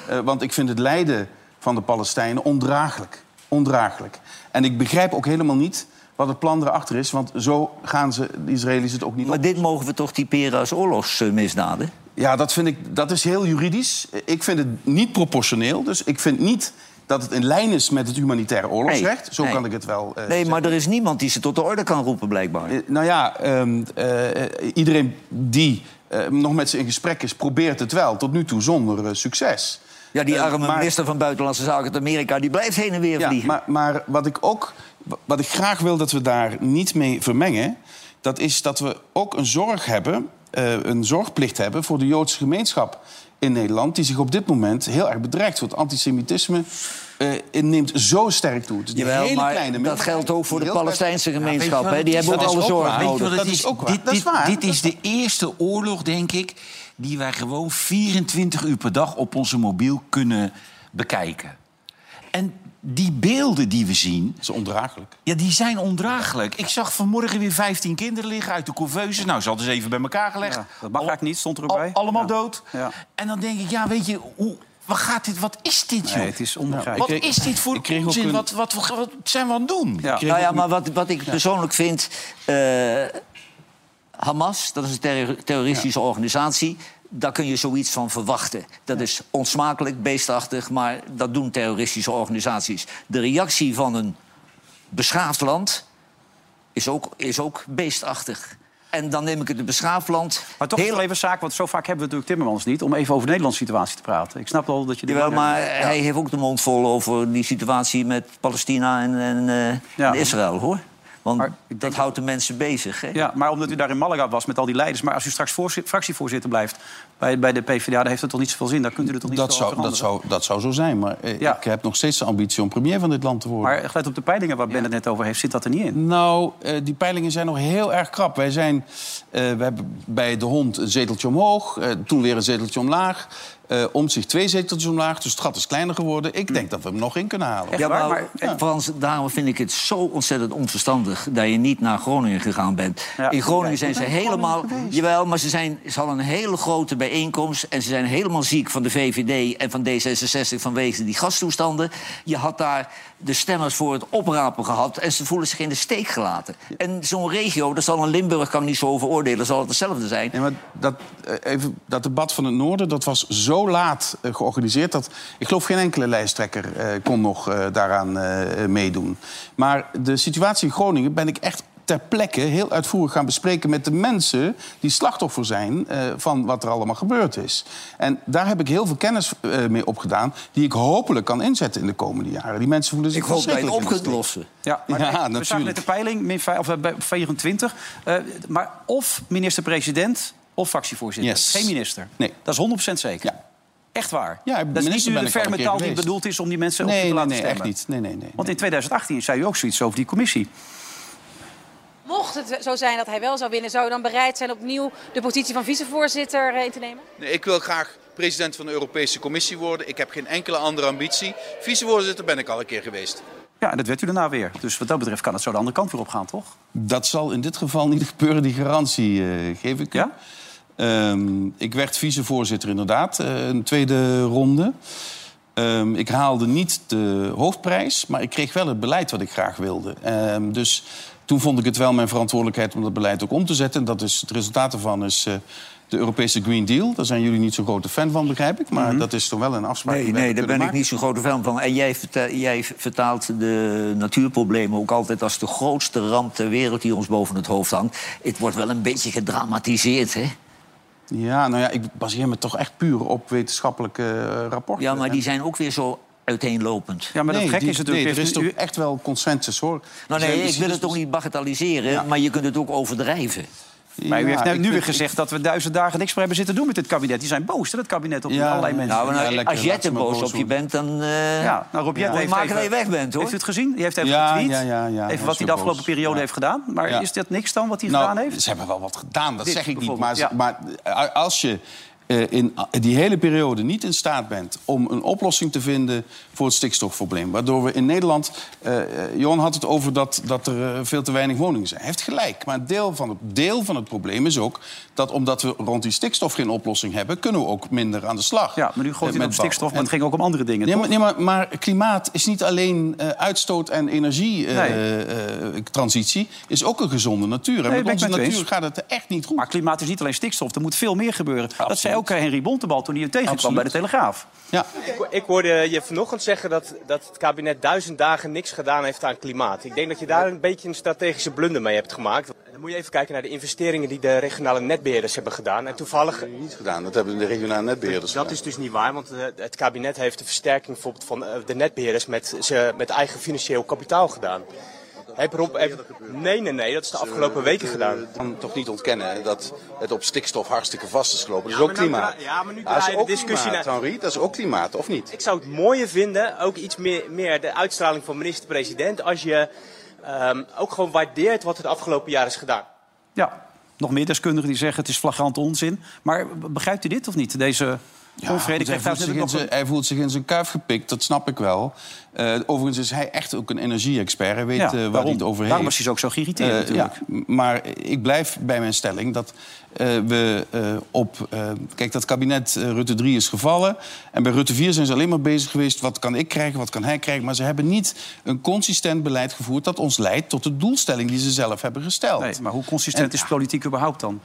E: Eh, want ik vind het lijden van de Palestijnen ondraaglijk. Ondraaglijk. En ik begrijp ook helemaal niet wat het plan erachter is. Want zo gaan ze, de Israëli's het ook niet
F: maar
E: op.
F: dit mogen we toch typeren als oorlogsmisdaden?
E: Ja, dat vind ik, dat is heel juridisch. Ik vind het niet proportioneel. Dus ik vind niet dat het in lijn is met het humanitaire oorlogsrecht.
F: Nee,
E: Zo
F: nee.
E: kan ik het wel eh,
F: Nee,
E: zeggen.
F: maar er is niemand die ze tot de orde kan roepen, blijkbaar.
E: Eh, nou ja, ehm, eh, eh, iedereen die eh, nog met ze in gesprek is, probeert het wel. Tot nu toe zonder eh, succes.
F: Ja, die
E: Eh,
F: arme
E: maar-
F: minister van Buitenlandse Zaken uit Amerika... die blijft heen en weer
E: Ja,
F: vliegen.
E: maar, maar wat ik ook, wat ik graag wil dat we daar niet mee vermengen, dat is dat we ook een zorg hebben, een zorgplicht hebben voor de Joodse gemeenschap in Nederland, die zich op dit moment heel erg bedreigd voelt. Antisemitisme eh, neemt zo sterk toe.
F: Jawel,
E: hele
F: maar
E: kleine
F: dat geldt ook voor de Palestijnse gemeenschap. Die hebben ook alle
E: ook
F: zorg
E: waar.
C: Weet je
F: nodig.
E: Dat
C: is?
E: is ook waar.
C: Dit, dit is de eerste oorlog, denk ik, die wij gewoon 24 uur per dag op onze mobiel kunnen bekijken. En die beelden die we zien,
E: Dat is ondraaglijk.
C: ja, die zijn ondraaglijk. Ik zag vanmorgen weer 15 kinderen liggen uit de couveuse. Nou, ze hadden ze even bij elkaar gelegd.
A: Ja, dat mag eigenlijk niet, stond er ook bij.
C: allemaal
A: Ja.
C: dood.
A: Ja.
C: En dan denk ik, ja, weet je, hoe, wat, gaat dit, wat is dit, joh?
A: Nee, het is onbegrijpelijk.
C: Wat
E: kreeg-
C: is dit voor
E: ik kreeg ook
C: onzin?
E: een-
C: Wat, wat, wat, wat zijn we aan het doen?
F: Nou ja, maar wat, wat ik persoonlijk vind... eh, Hamas, dat is een terror- terroristische organisatie... daar kun je zoiets van verwachten. Dat is onsmakelijk, beestachtig, maar dat doen terroristische organisaties. De reactie van een beschaafd land is ook, is ook beestachtig. En dan neem ik het een beschaafd land...
A: Maar toch
F: heel-
A: even zaak, want zo vaak hebben we natuurlijk Timmermans niet... om even over de Nederlandse situatie te praten. Ik snap wel dat je...
F: Jawel, maar hij heeft ook de mond vol over die situatie met Palestina en, en, eh,
A: Ja.
F: en Israël, hoor. Want
A: Maar
F: dat
A: denk-
F: houdt de mensen bezig. Hè?
A: Ja, maar omdat u daar in Malaga was met al die leiders... maar als u straks voorzi- fractievoorzitter blijft bij, bij de PvdA... dan heeft het toch niet zoveel zin? Dan kunt u er toch niet
E: Dat zou, dat, zou, dat zou zo zijn, maar eh,
A: Ja.
E: ik heb nog steeds de ambitie om premier van dit land te worden.
A: Maar gelet op de peilingen waar Ben het net over heeft... zit dat er niet in.
E: Nou, eh, die peilingen zijn nog heel erg krap. Wij zijn, eh, we hebben bij de hond een zeteltje omhoog, eh, toen weer een zeteltje omlaag. eh om zich twee zeteltjes omlaag, dus het gat is kleiner geworden. Ik denk dat we hem nog in kunnen halen.
A: Echt
F: Ja, maar,
A: Maar-
F: Frans, daarom vind ik het zo ontzettend onverstandig dat je niet naar Groningen gegaan bent.
A: Ja.
F: In Groningen zijn ze helemaal. Jawel, maar ze, zijn, ze hadden een hele grote bijeenkomst. En ze zijn helemaal ziek van de VVD en van D66 vanwege die gastoestanden. Je had daar de stemmers voor het oprapen gehad. En ze voelen zich in de steek gelaten. En zo'n regio, dat zal een Limburg kan ik niet zo over oordelen, zal het hetzelfde zijn.
E: Nee, maar dat, eh, even, dat debat van het Noorden dat was zo laat eh, georganiseerd... dat ik geloof geen enkele lijsttrekker eh, kon nog eh, daaraan eh, meedoen. Maar de situatie in Groningen ben ik echt ter plekke heel uitvoerig gaan bespreken... met de mensen die slachtoffer zijn eh, van wat er allemaal gebeurd is. En daar heb ik heel veel kennis eh, mee opgedaan... die ik hopelijk kan inzetten in de komende jaren. Die mensen voelen zich
F: Ik hoop dat je het op
E: verschrikkelijk
F: kunt lossen.
A: Ja, maar
E: Ja,
A: we zagen
E: natuurlijk.
A: net de peiling, of, eh, bij 24. Eh, maar of minister-president of fractievoorzitter.
E: Yes.
A: Geen minister.
E: Nee.
A: Dat is 100% zeker.
E: Ja.
A: Echt waar.
E: Ja,
A: dat is niet
E: minister
A: nu
E: ben
A: de
E: ik al een keer
A: vermetaal die bedoeld is om die mensen op
E: Nee,
A: te
E: nee,
A: laten
E: nee,
A: stemmen.
E: echt niet. Nee, nee, nee.
A: Want in 2018 zei u ook zoiets over die commissie.
G: Mocht het zo zijn dat hij wel zou winnen, zou u dan bereid zijn opnieuw de positie van vicevoorzitter eh, in te nemen?
H: Nee, ik wil graag president van de Europese Commissie worden. Ik heb geen enkele andere ambitie. Vicevoorzitter ben ik al een keer geweest.
A: Ja, en dat werd u daarna weer. Dus wat dat betreft kan het zo de andere kant weer opgaan, toch?
E: Dat zal in dit geval niet gebeuren, die garantie eh, geef ik u.
A: Ja?
E: Ehm, ik werd vicevoorzitter inderdaad, eh, een tweede ronde. Ehm, ik haalde niet de hoofdprijs, maar ik kreeg wel het beleid wat ik graag wilde. Ehm, dus toen vond ik het wel mijn verantwoordelijkheid om dat beleid ook om te zetten. En dat is, het resultaat daarvan is eh, de Europese Green Deal. Daar zijn jullie niet zo'n grote fan van, begrijp ik. Maar dat is toch wel een afspraak
F: Nee, nee, daar ben ik niet zo'n grote fan van. En jij, verta- jij vertaalt de natuurproblemen ook altijd als de grootste ramp ter wereld die ons boven het hoofd hangt. Het wordt wel een beetje gedramatiseerd, hè?
E: Ja, nou ja, ik baseer me toch echt puur op wetenschappelijke eh, rapporten.
F: Ja, maar die zijn ook weer zo uiteenlopend.
A: Ja, maar dat
E: Nee, die-
A: is natuurlijk...
E: nee, er is toch
A: u-
E: echt wel consensus, hoor.
F: Nou nee, ik wil het ook niet bagatelliseren,
E: Ja.
F: maar je kunt het ook overdrijven.
A: Maar u heeft
E: Ja,
A: nu, weer gezegd dat we duizend dagen niks meer hebben zitten doen met dit kabinet. Die zijn boos, hè, dat kabinet, op
E: Ja,
A: allerlei mensen.
F: Nou, nou, als jij te boos op je bent, dan... eh,
A: Ja, nou Rob Jet
F: moet je
A: heeft
F: maken
A: even,
F: dat je weg bent, hoor.
A: Heeft u het gezien? Die heeft even
E: Ja,
A: getweet.
E: ja, ja, ja, hij
A: even wat hij de afgelopen
E: boos.
A: periode
E: Ja.
A: heeft gedaan. Maar
E: Ja.
A: is dat niks dan wat hij
E: Nou,
A: gedaan heeft?
E: Ze hebben wel wat gedaan, dat
A: Dit
E: zeg ik niet. Maar, maar eh, als je in die hele periode niet in staat bent om een oplossing te vinden voor het stikstofprobleem. Waardoor we in Nederland. eh, eh, Johan had het over dat, dat er eh, veel te weinig woningen zijn. Hij heeft gelijk. Maar deel van, het, deel van het probleem is ook dat omdat we rond die stikstof geen oplossing hebben, kunnen we ook minder aan de slag.
A: Ja, maar nu gooit
E: eh,
A: hij
E: met
A: stikstof, maar het ging ook om andere dingen.
E: Nee, maar, nee, maar, maar klimaat is niet alleen eh, uitstoot en energietransitie. is ook een gezonde natuur. En
A: ben
E: met onze natuur gaat het echt niet goed.
A: Maar klimaat is niet alleen stikstof, er moet veel meer gebeuren. Dat zei ook eh, Henry Bontebal toen hij hem tegenkwam
E: Absoluut.
A: bij de Telegraaf.
E: Ja.
I: Ik, ik hoorde je vanochtend zeggen dat, dat het kabinet duizend dagen niks gedaan heeft aan klimaat. Ik denk dat je daar een beetje een strategische blunder mee hebt gemaakt. Dan moet je even kijken naar de investeringen die de regionale netbeheerders hebben gedaan. En toevallig...
H: Niet gedaan, dat hebben de regionale netbeheerders
I: Dat
H: gedaan.
I: is dus niet waar, want eh, het kabinet heeft de versterking bijvoorbeeld van eh, de netbeheerders met, ze, met eigen financieel kapitaal gedaan. Heb Rob, heb- nee, nee, nee, dat is de afgelopen weken gedaan.
H: kan toch niet ontkennen dat het op stikstof hartstikke vast is gelopen. Dat is ook
I: nou
H: klimaat.
I: ja, maar nu draai je de discussie naar-
H: Henri. Dat is ook klimaat, of niet?
I: Ik zou het mooier vinden, ook iets meer, meer de uitstraling van minister-president, als je ehm, ook gewoon waardeert wat het afgelopen jaar is gedaan.
A: Ja, nog meer deskundigen die zeggen het is flagrante onzin. Maar begrijpt u dit of niet? Deze
E: Ja,
A: onvrede.
E: Hij, voelt
A: nog
E: zijn, hij voelt zich in zijn kuif gepikt, dat snap ik wel. Eh, overigens is hij echt ook een energie-expert. Hij weet
A: Ja,
E: eh, waar hij het over heeft.
A: Daarom was hij ook zo geïrriteerd
E: Eh,
A: natuurlijk.
E: ja, maar ik blijf bij mijn stelling dat we op... kijk, dat kabinet Rutte 3 is gevallen. En bij Rutte 4 zijn ze alleen maar bezig geweest... wat kan ik krijgen, wat kan hij krijgen. Maar ze hebben niet een consistent beleid gevoerd... dat ons leidt tot de doelstelling die ze zelf hebben gesteld.
A: Nee, maar hoe consistent
E: En-
A: is politiek überhaupt dan?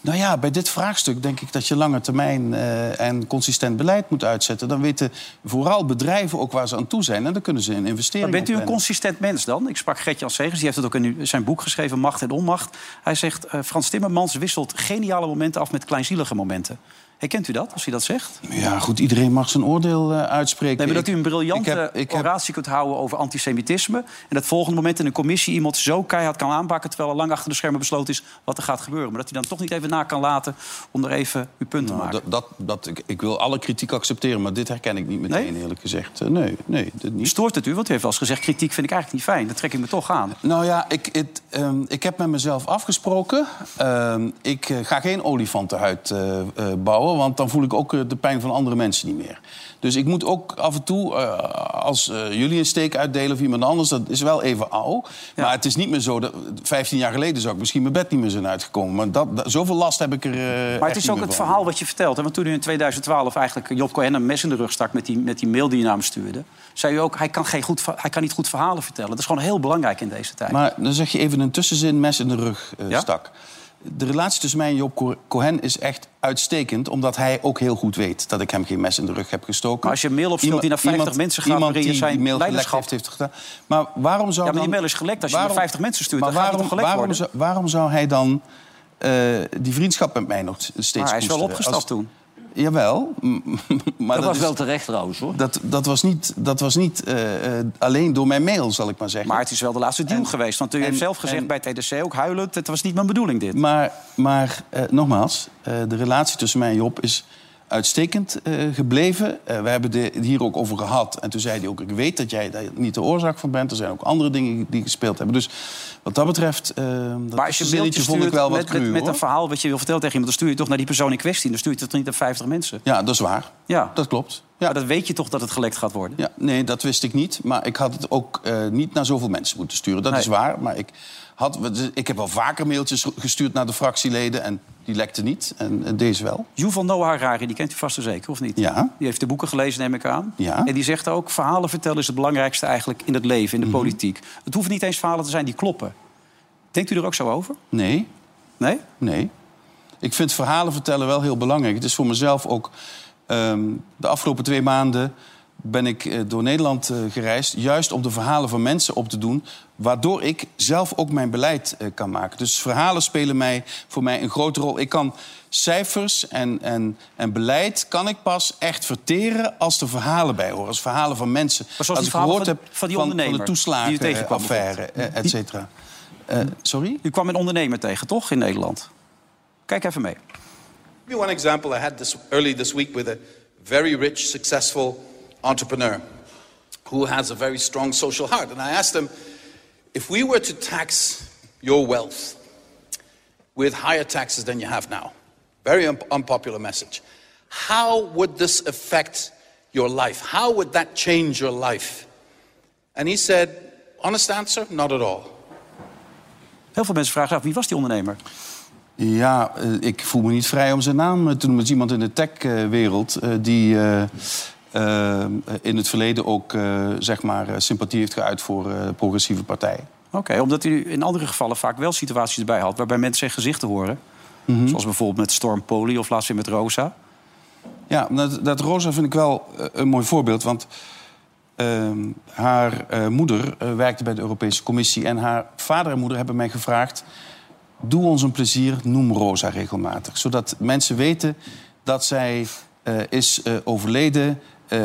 E: Nou ja, bij dit vraagstuk denk ik dat je lange termijn eh, en consistent beleid moet uitzetten. Dan weten vooral bedrijven ook waar ze aan toe zijn. En dan kunnen ze in
A: Maar
E: investeringen
A: bent u een consistent mens dan? Ik sprak Gertjan Segers, die heeft het ook in zijn boek geschreven... Macht en Onmacht. Hij zegt, eh, Frans Timmermans wisselt geniale momenten af met kleinzielige momenten. Herkent u dat, als hij dat zegt?
E: Ja, goed, iedereen mag zijn oordeel eh, uitspreken.
A: Nee, maar dat u een briljante
E: ik heb- ik heb-
A: oratie kunt houden over antisemitisme... en dat volgende moment in een commissie iemand zo keihard kan aanpakken... terwijl er lang achter de schermen besloten is wat er gaat gebeuren. Maar dat u dan toch niet even na kan laten om er even uw punt te
E: Nou,
A: maken.
E: dat, dat, ik, ik wil alle kritiek accepteren, maar dit herken ik niet meteen, eerlijk gezegd. Eh, nee, nee, dit niet.
A: Stoort het u? Want u heeft wel eens gezegd... kritiek vind ik eigenlijk niet fijn. Dat trek ik me toch aan.
E: Nou ja, ik, het, ehm, ik heb met mezelf afgesproken. Ehm, ik eh, ga geen olifantenhuid eh, want dan voel ik ook eh, de pijn van andere mensen niet meer. Dus ik moet ook af en toe, eh, als eh, jullie een steek uitdelen of iemand anders, dat is wel even oud. Maar het is niet meer zo. Dat, 15 jaar geleden zou ik misschien mijn bed niet meer zijn uitgekomen. Maar dat, dat- zoveel last heb ik er.
A: Maar het is ook het
E: van.
A: verhaal wat je vertelt. hè? Want toen u in 2012 eigenlijk Job Cohen een mes in de rug stak... met die, met die mail die je naar hem stuurde... zei u ook, hij kan, geen goed, hij kan niet goed verhalen vertellen. Dat is gewoon heel belangrijk in deze tijd.
E: Maar dan zeg je even een tussenzin, mes in de rug
A: Ja?
E: stak. De relatie tussen mij en Job Co- Cohen is echt uitstekend... omdat hij ook heel goed weet dat ik hem geen mes in de rug heb gestoken.
A: Maar als je een mail opstuurt die naar 50 mensen gaat...
E: iemand die
A: zijn
E: die mail gelekt heeft, heeft gedaan. Maar waarom zou
A: Ja, maar die
E: dan-
A: mail is gelekt. Als je naar 50 mensen stuurt,
E: maar
A: dan gaat die
E: waarom,
A: toch gelekt
E: waarom, waarom zou hij dan eh, die vriendschap met mij nog steeds
A: Maar hij is wel opgestapt
E: Als-
A: toen.
E: Jawel. (laughs) maar
F: dat was
E: is-
F: wel terecht trouwens, hoor.
E: Dat, dat was niet, dat was niet eh, eh, alleen door mijn mail, zal ik maar zeggen.
A: Maar het is wel de laatste deal geweest. Want u
E: en-
A: heeft zelf gezegd
E: en-
A: bij TDC, ook huilend... het was niet mijn bedoeling dit.
E: Maar, maar eh, nogmaals, eh, de relatie tussen mij en Job is uitstekend eh, gebleven. Eh, we hebben het hier ook over gehad. En toen zei hij ook, ik weet dat jij daar niet de oorzaak van bent. Er zijn ook andere dingen die gespeeld hebben. Dus wat dat betreft, eh dat
A: Maar als je
E: vond ik wel wat
A: met, met,
E: cru,
A: met een verhaal wat je wil vertellen tegen iemand... dan stuur je toch naar die persoon in kwestie. Dan stuur je het toch niet naar 50 mensen.
E: Ja, dat is waar.
A: Ja.
E: Dat klopt. Ja.
A: Maar dat weet je toch dat het gelekt gaat worden?
E: Ja, nee, dat wist ik niet. Maar ik had het ook niet naar zoveel mensen moeten sturen. Dat
A: Nee.
E: is waar. Maar ik, had, ik heb wel vaker mailtjes gestuurd naar de fractieleden. En die lekten niet. En eh, deze wel.
A: Yuval Noah Harari, die kent u vast en zeker, of niet?
E: Ja.
A: Die heeft de boeken gelezen, neem ik aan.
E: Ja.
A: En die zegt ook, verhalen vertellen is het belangrijkste eigenlijk in het leven, in de
E: Mhm.
A: politiek. Het hoeft niet eens verhalen te zijn die kloppen. Denkt u er ook zo over?
E: Nee.
A: Nee?
E: Nee. Ik vind verhalen vertellen wel heel belangrijk. Het is voor mezelf ook... ehm, de afgelopen twee maanden ben ik eh, door Nederland eh, gereisd... juist om de verhalen van mensen op te doen... waardoor ik zelf ook mijn beleid eh, kan maken. Dus verhalen spelen mij, voor mij een grote rol. Ik kan cijfers en, en, en beleid kan ik pas echt verteren... als er verhalen bij horen, als verhalen van mensen.
A: zoals
E: als ik gehoord
A: van-
E: heb
A: van die
E: van,
A: ondernemer
E: de
A: die u tegenkwam
E: toeslagenaffaire, eh, et cetera. Sorry?
A: U kwam een ondernemer tegen, toch, in Nederland? Kijk even mee.
J: Give you one example I had this early this week with a very rich, successful entrepreneur who has a very strong social heart. And I asked him if we were to tax your wealth with higher taxes than you have now, very un- unpopular message, how would this affect your life? How would that change your life? And he said, honest answer, not at all.
A: Heel veel mensen vragen af, wie was die ondernemer?
E: Ja, eh, ik voel me niet vrij om zijn naam eh, te noemen. Het is iemand in de tech-wereld eh, die in het verleden ook eh, zeg maar, eh, sympathie heeft geuit voor eh, progressieve partijen.
A: Oké, omdat u in andere gevallen vaak wel situaties erbij had... waarbij mensen zijn gezichten horen.
E: Mhm.
A: Zoals bijvoorbeeld met Storm Poli of laatst weer met Rosa.
E: Ja, dat, dat Rosa vind ik wel eh, een mooi voorbeeld. Want ehm, haar eh, moeder eh, werkte bij de Europese Commissie... en haar vader en moeder hebben mij gevraagd... doe ons een plezier, noem Rosa regelmatig. Zodat mensen weten dat zij eh, is eh, overleden... eh,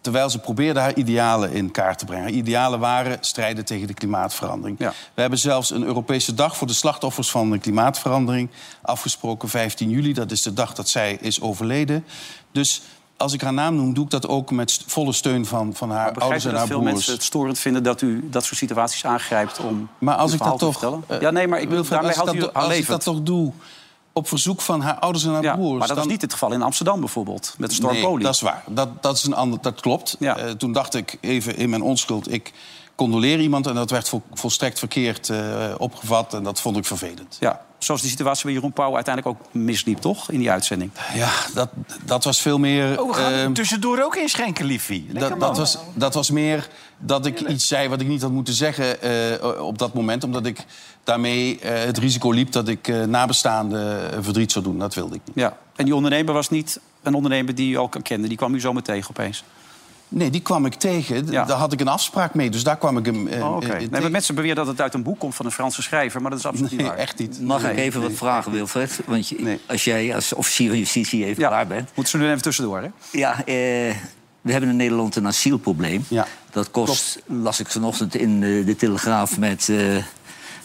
E: terwijl ze probeerde haar idealen in kaart te brengen. Haar idealen waren strijden tegen de klimaatverandering. We hebben zelfs een Europese dag voor de slachtoffers van de klimaatverandering afgesproken. 15 juli, dat is de dag dat zij is overleden. Dus als ik haar naam noem, doe ik dat ook met volle steun van, van haar ouders en
A: dat
E: haar
A: veel
E: broers.
A: mensen het storend vinden dat u dat soort situaties aangrijpt om
E: Maar als ik dat
A: te
E: toch...
A: vertellen?
E: eh,
A: ja, nee, maar ik
E: Wilfred,
A: daarmee
E: als ik
A: houdt u
E: als ik dat toch doe op verzoek van haar ouders en haar
A: Ja,
E: broers...
A: maar dat
E: dan-
A: is niet het geval in Amsterdam bijvoorbeeld, met de Storm
E: nee,
A: Poli.
E: dat is waar. Dat, dat, is een ander, dat klopt. Eh, toen dacht ik even in mijn onschuld... ik condoleer iemand en dat werd vol- volstrekt verkeerd eh, opgevat... en dat vond ik vervelend.
A: Ja, zoals die situatie bij Jeroen Pauw uiteindelijk ook misliep, toch? In die uitzending.
E: Ja, dat, dat was veel meer...
C: Oh, we gaan
E: ehm,
C: tussendoor ook inschenken, liefie.
E: Dat, dat, was, dat was meer dat ik iets zei wat ik niet had moeten zeggen eh, op dat moment. Omdat ik daarmee eh, het risico liep dat ik eh, nabestaanden eh, verdriet zou doen. Dat wilde ik niet.
A: Ja, en die ondernemer was niet een ondernemer die u al kende. Die kwam u zomaar tegen opeens.
E: Nee, die kwam ik tegen.
A: Ja.
E: Daar had ik een afspraak mee, dus daar kwam ik hem eh,
A: Oh, Oké.
E: eh,
A: Nee, mensen beweren dat het uit een boek komt van een Franse schrijver, maar dat is absoluut niet
E: Nee,
A: waar.
E: echt niet.
F: Mag
E: Nee,
F: ik even
E: nee.
F: wat vragen, Wilfred? Want je-
E: Nee.
F: als jij als officier van justitie even
A: Ja,
F: klaar bent.
A: moeten ze nu even tussendoor, hè?
F: Ja, eh, we hebben in Nederland een asielprobleem.
E: Ja,
F: Dat kost, las ik vanochtend in eh, de Telegraaf met eh,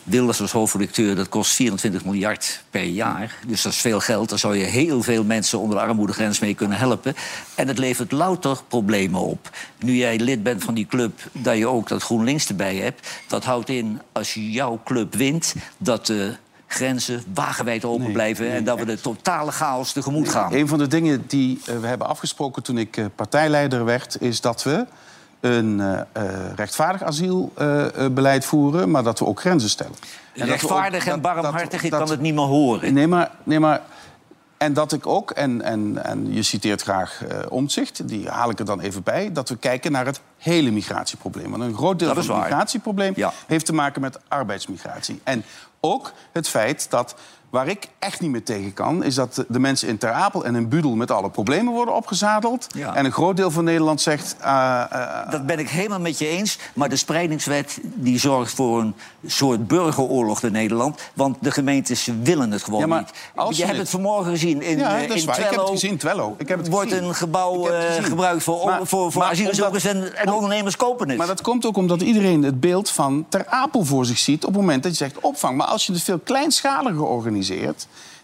F: Wilders als hoofdredacteur... dat kost 24 miljard per jaar. Dus dat is veel geld. Daar zou je heel veel mensen onder de armoedegrens mee kunnen helpen. En het levert louter problemen op. Nu jij lid bent van die club, dat je ook dat GroenLinks erbij hebt... dat houdt in, als jouw club wint... dat de grenzen wagenwijd open
E: Nee,
F: blijven...
E: nee,
F: en dat we de totale chaos tegemoet gaan.
E: Een van de dingen die we hebben afgesproken toen ik eh, partijleider werd... is dat we een eh, eh, rechtvaardig asielbeleid voeren... maar dat we ook grenzen stellen. En ook-
F: Rechtvaardig en
E: dat-
F: barmhartig, ik
E: dat-
F: kan het niet meer horen.
E: Nee, maar... Nee, maar en dat ik ook, en, en, en je citeert graag eh Omtzigt, die haal ik er dan even bij... dat we kijken naar het hele migratieprobleem. Want een groot deel van het
F: waar.
E: migratieprobleem
F: Ja.
E: heeft te maken met arbeidsmigratie. En ook het feit dat, waar ik echt niet meer tegen kan... is dat de- mensen in Ter Apel en in Budel met alle problemen worden opgezadeld.
F: Ja.
E: En een groot deel van Nederland zegt... eh, eh,
F: Dat ben ik helemaal met je eens. Maar de spreidingswet die zorgt voor een soort burgeroorlog in Nederland. Want de gemeentes willen het gewoon
E: Ja, maar
F: niet. Je
E: je
F: hebt het vanmorgen gezien in,
E: Ja,
F: eh,
E: dat is
F: in
E: waar. Ik heb het
F: Twello.
E: gezien, Twello. Ik heb het
F: wordt
E: gezien.
F: een gebouw gebruikt voor,
E: Maar-
F: voor, voor
E: maar
F: asielzoekers en, en ondernemers kopen het.
E: Maar dat komt ook omdat iedereen het beeld van Ter Apel voor zich ziet... op het moment dat je zegt opvang. Maar als je het veel kleinschaliger organiseert...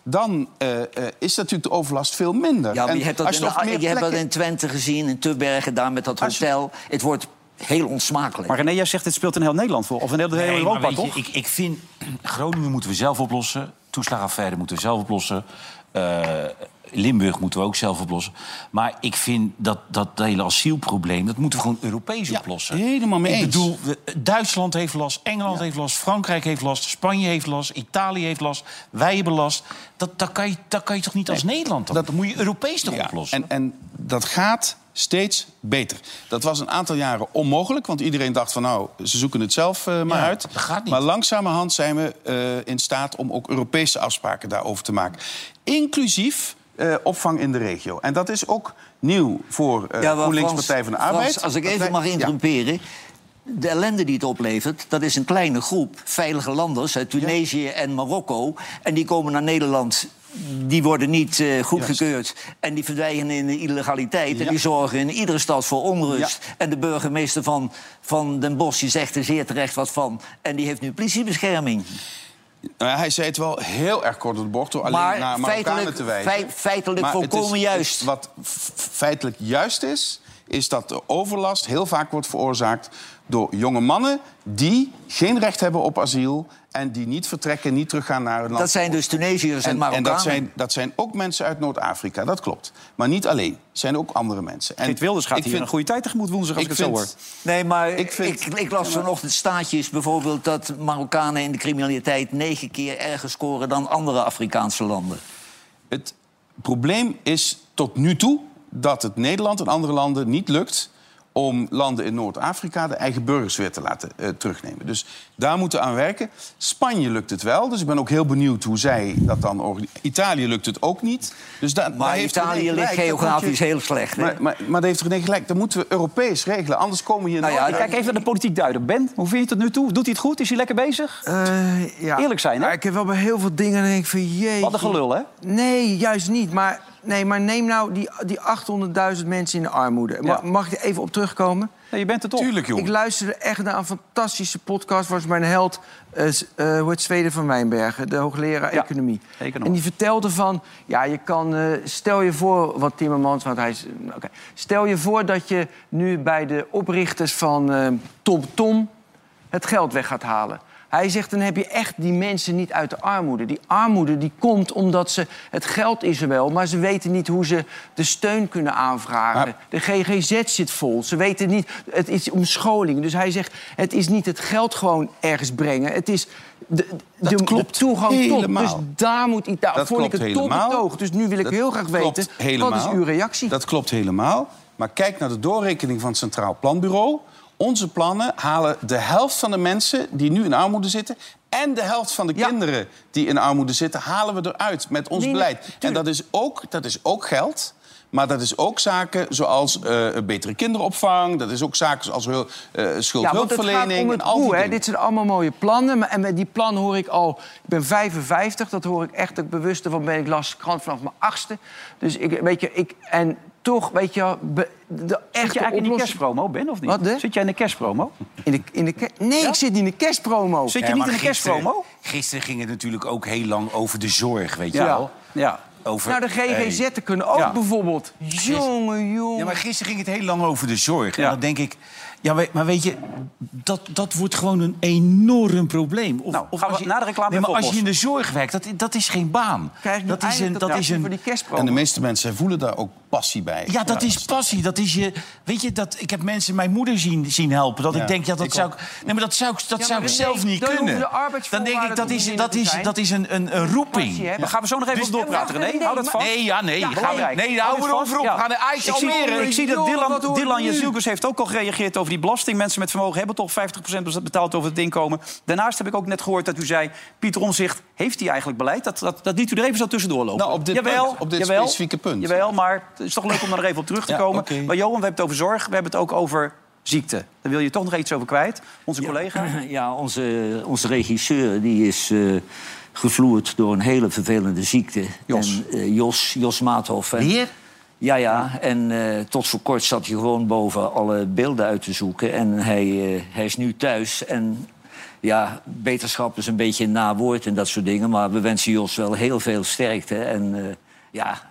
E: dan eh, eh, is natuurlijk de overlast veel minder.
F: ja, maar je hebt dat, in,
E: je nog
F: de-
E: meer
F: je hebt dat
E: plekken-
F: in Twente gezien, in Tubbergen, daar met dat
E: je-
F: hotel. Het wordt heel onsmakelijk.
A: Maar René, jij zegt dit speelt in heel Nederland voor. Of in heel, heel
C: Nee, maar
A: Europa,
C: weet je,
A: toch?
C: Ik, ik vind, Groningen moeten we zelf oplossen. Toeslagaffaire moeten we zelf oplossen. Eh, Limburg moeten we ook zelf oplossen. Maar ik vind dat dat hele asielprobleem... dat moeten we gewoon Europees
E: Ja,
C: oplossen.
E: helemaal mee
C: ik bedoel, Duitsland heeft last, Engeland heeft last... Frankrijk heeft last, Spanje heeft last, Italië heeft last... wij hebben last. Dat, dat, kan, je, dat kan je toch niet als Nederland? Dat, dat moet je Europees toch
E: Ja,
C: oplossen?
E: En, en dat gaat steeds beter. Dat was een aantal jaren onmogelijk, want iedereen dacht van nou, ze zoeken het zelf eh, maar
C: Ja,
E: uit.
C: dat gaat niet.
E: Maar langzamerhand zijn we eh, in staat om ook Europese afspraken daarover te maken. Inclusief eh, opvang in de regio. En dat is ook nieuw voor eh
F: maar
E: GroenLinks Partij van de
F: Frans,
E: Arbeid.
F: als ik even
E: wij-
F: mag
E: Ja.
F: interrumperen. De ellende die het oplevert, dat is een kleine groep veilige landers uit Tunesië en Marokko. En die komen naar Nederland. Die worden niet eh, goedgekeurd. En die verdwijnen in de illegaliteit. En
E: Ja.
F: die zorgen in iedere stad voor onrust. En de burgemeester van, van Den Bosch die zegt er zeer terecht wat van. En die heeft nu politiebescherming.
E: Nou, hij zei het wel heel erg kort op de bocht door alleen
F: Maar
E: naar Marokkanen te wijzen.
F: feit- feitelijk
E: Maar
F: volkomen
E: is-
F: juist.
E: wat feitelijk juist is, is dat de overlast heel vaak wordt veroorzaakt door jonge mannen die geen recht hebben op asiel en die niet vertrekken, niet teruggaan naar hun land.
F: Dat zijn dus Tunesiërs en,
E: en, en
F: Marokkanen.
E: dat zijn, dat zijn ook mensen uit Noord-Afrika, dat klopt. Maar niet alleen. Er zijn ook andere mensen. En
A: Geert Wilders gaat
E: ik
A: hier
E: vind-
A: een goede tijd tegemoet woensdag als ik, het zo hoor.
E: vind-
F: Nee, maar
E: Ik
F: ik,
E: vind-
F: ik, las vanochtend staatjes bijvoorbeeld... dat Marokkanen in de criminaliteit negen keer erger scoren... dan andere Afrikaanse landen.
E: Het probleem is tot nu toe dat het Nederland en andere landen niet lukt om landen in Noord-Afrika de eigen burgers weer te laten eh, terugnemen. Dus daar moeten we aan werken. Spanje lukt het wel, dus ik ben ook heel benieuwd hoe zij dat dan organiseren. Italië lukt het ook niet. Dus da- daar
F: Maar
E: heeft René
F: Italië ligt
E: gelijk. Dat
F: geografisch
E: je-
F: heel slecht. hè?
E: Maar, maar, maar daar heeft René gelijk. Dat moeten we Europees regelen, anders komen we hier
F: Nou ja,
E: nooit
A: Kijk even naar de politiek duiden. Ben, hoe vind je het tot nu toe? Doet hij het goed? Is hij lekker bezig?
B: Eh, ja.
A: Eerlijk zijn, hè?
B: Ja, ik heb wel bij heel veel dingen denk ik van jee.
A: Wat een gelul, hè?
B: Nee, juist niet. Maar, nee, maar neem nou die, die 800.000 mensen in de armoede. Ma-
A: Ja.
B: Mag ik er even op terugkomen?
A: Nee, je bent er toch?
E: Tuurlijk, joh.
B: Ik luisterde echt naar een fantastische podcast. Was mijn held, eh, eh, hoe heet Zweden van Wijnbergen, de hoogleraar
A: Ja,
B: economie. En die vertelde van, ja, je kan, eh, stel je voor, wat Timmermans, want hij is, oké. stel je voor dat je nu bij de oprichters van eh Tom Tom het geld weg gaat halen. Hij zegt, dan heb je echt die mensen niet uit de armoede. Die armoede die komt omdat ze... Het geld is er wel, maar ze weten niet hoe ze de steun kunnen aanvragen. De GGZ zit vol. Ze weten niet... Het is om scholing. Dus hij zegt, het is niet het geld gewoon ergens brengen. Het is de, de,
E: klopt
B: toegang
E: helemaal.
B: tot. Dus daar moet hij... Daar
E: Dat
B: vond ik het betoog. Dus nu wil ik
E: Dat
B: heel graag weten,
E: helemaal.
B: wat is uw reactie?
E: Dat klopt helemaal. Maar kijk naar de doorrekening van het Centraal Planbureau. Onze plannen halen de helft van de mensen die nu in armoede zitten... En de helft van de kinderen die in armoede zitten, halen we eruit met ons
B: Nee,
E: beleid. En dat is, ook, dat is ook geld. Maar dat is ook zaken zoals eh, betere kinderopvang. Dat is ook zaken zoals uh,
B: Ja,
E: schuldhulpverlening
B: om
E: en al die
B: hoe. Hè.
E: dingen.
B: Dit zijn allemaal mooie plannen. maar- En met die plannen hoor ik al... Ik ben 55, dat hoor ik echt ook bewust van ben. Ik las de krant vanaf mijn achtste. Dus ik, weet je, ik... En toch, weet je... be- De
A: Zit
B: echte
A: je eigenlijk in
B: oplossing-
A: kerstpromo, Ben, of niet?
B: Wat, de?
A: Zit jij in de kerstpromo?
B: In de, in de ke- nee, ik zit niet in de kerstpromo.
A: Zit je
C: Ja,
A: niet in de
C: gisteren-
A: kerstpromo?
C: Gisteren ging het natuurlijk ook heel lang over de zorg, weet je
A: Ja.
C: wel.
A: Ja.
C: Over,
B: Nou, de GGZ'en kunnen ook
A: Ja.
B: bijvoorbeeld... Jongen, jongen.
C: Ja, maar gisteren ging het heel lang over de zorg.
A: Ja.
C: En dan denk ik, ja, maar weet je, dat, dat wordt gewoon een enorm probleem. Of,
A: Nou, gaan we
C: als je,
A: na de reclame
C: nee, maar als je in de zorg werkt, dat, dat is geen baan.
B: Krijg je
C: dat is een, dat is
B: voor
C: een,
B: die.
E: En de meeste mensen voelen daar ook passie bij.
C: ja, dat is passie. Dat is je, weet je, dat, ik heb mensen mijn moeder zien, zien helpen. Dat
E: Ja,
C: ik denk, ja, dat
E: ik
C: zou ik, nee, maar dat zou, ik- dat
B: Ja,
C: zou ik zelf niet kunnen.
B: de
C: Dan denk ik, dat is, dat is, dat is een, een, een roeping.
A: Dan gaan we zo nog even
C: Dus-
A: op doorpraten,
B: Nee,
A: René. Hou dat
B: maar-
A: vast.
C: Nee, ja, nee.
A: Ja,
C: gaan we, nee,
A: Hou
C: houden we op.
A: vast.
C: We gaan naar IJs
A: Ik zie,
C: Almere.
A: ik zie dat Dylan, Dylan? Jezielkes heeft ook al gereageerd over die belasting. Mensen met vermogen hebben toch 50% betaald over het inkomen. Daarnaast heb ik ook net gehoord dat u zei... Pieter Omzicht, heeft hij eigenlijk beleid? Dat, dat, dat liet u er even zo tussendoor lopen.
E: Nou, op dit
A: jawel,
E: punt, op dit
A: jawel,
E: specifieke punt.
A: Jawel, maar het is toch leuk om daar even op terug te
E: Ja,
A: komen.
E: oké.
A: Maar Johan, we hebben het over zorg, we hebben het ook over ziekte. Daar wil je toch nog iets over kwijt. Onze collega. (clears throat)
F: Ja, onze, onze regisseur die is eh, gevloerd door een hele vervelende ziekte.
A: Jos.
F: En, eh, Jos, Jos Maathoff. En-
C: Weer?
F: Ja, ja. En eh, tot voor kort zat hij gewoon boven alle beelden uit te zoeken. En hij, eh, hij is nu thuis. En ja, beterschap is een beetje een nawoord en dat soort dingen. Maar we wensen Jos wel heel veel sterkte. En eh, ja,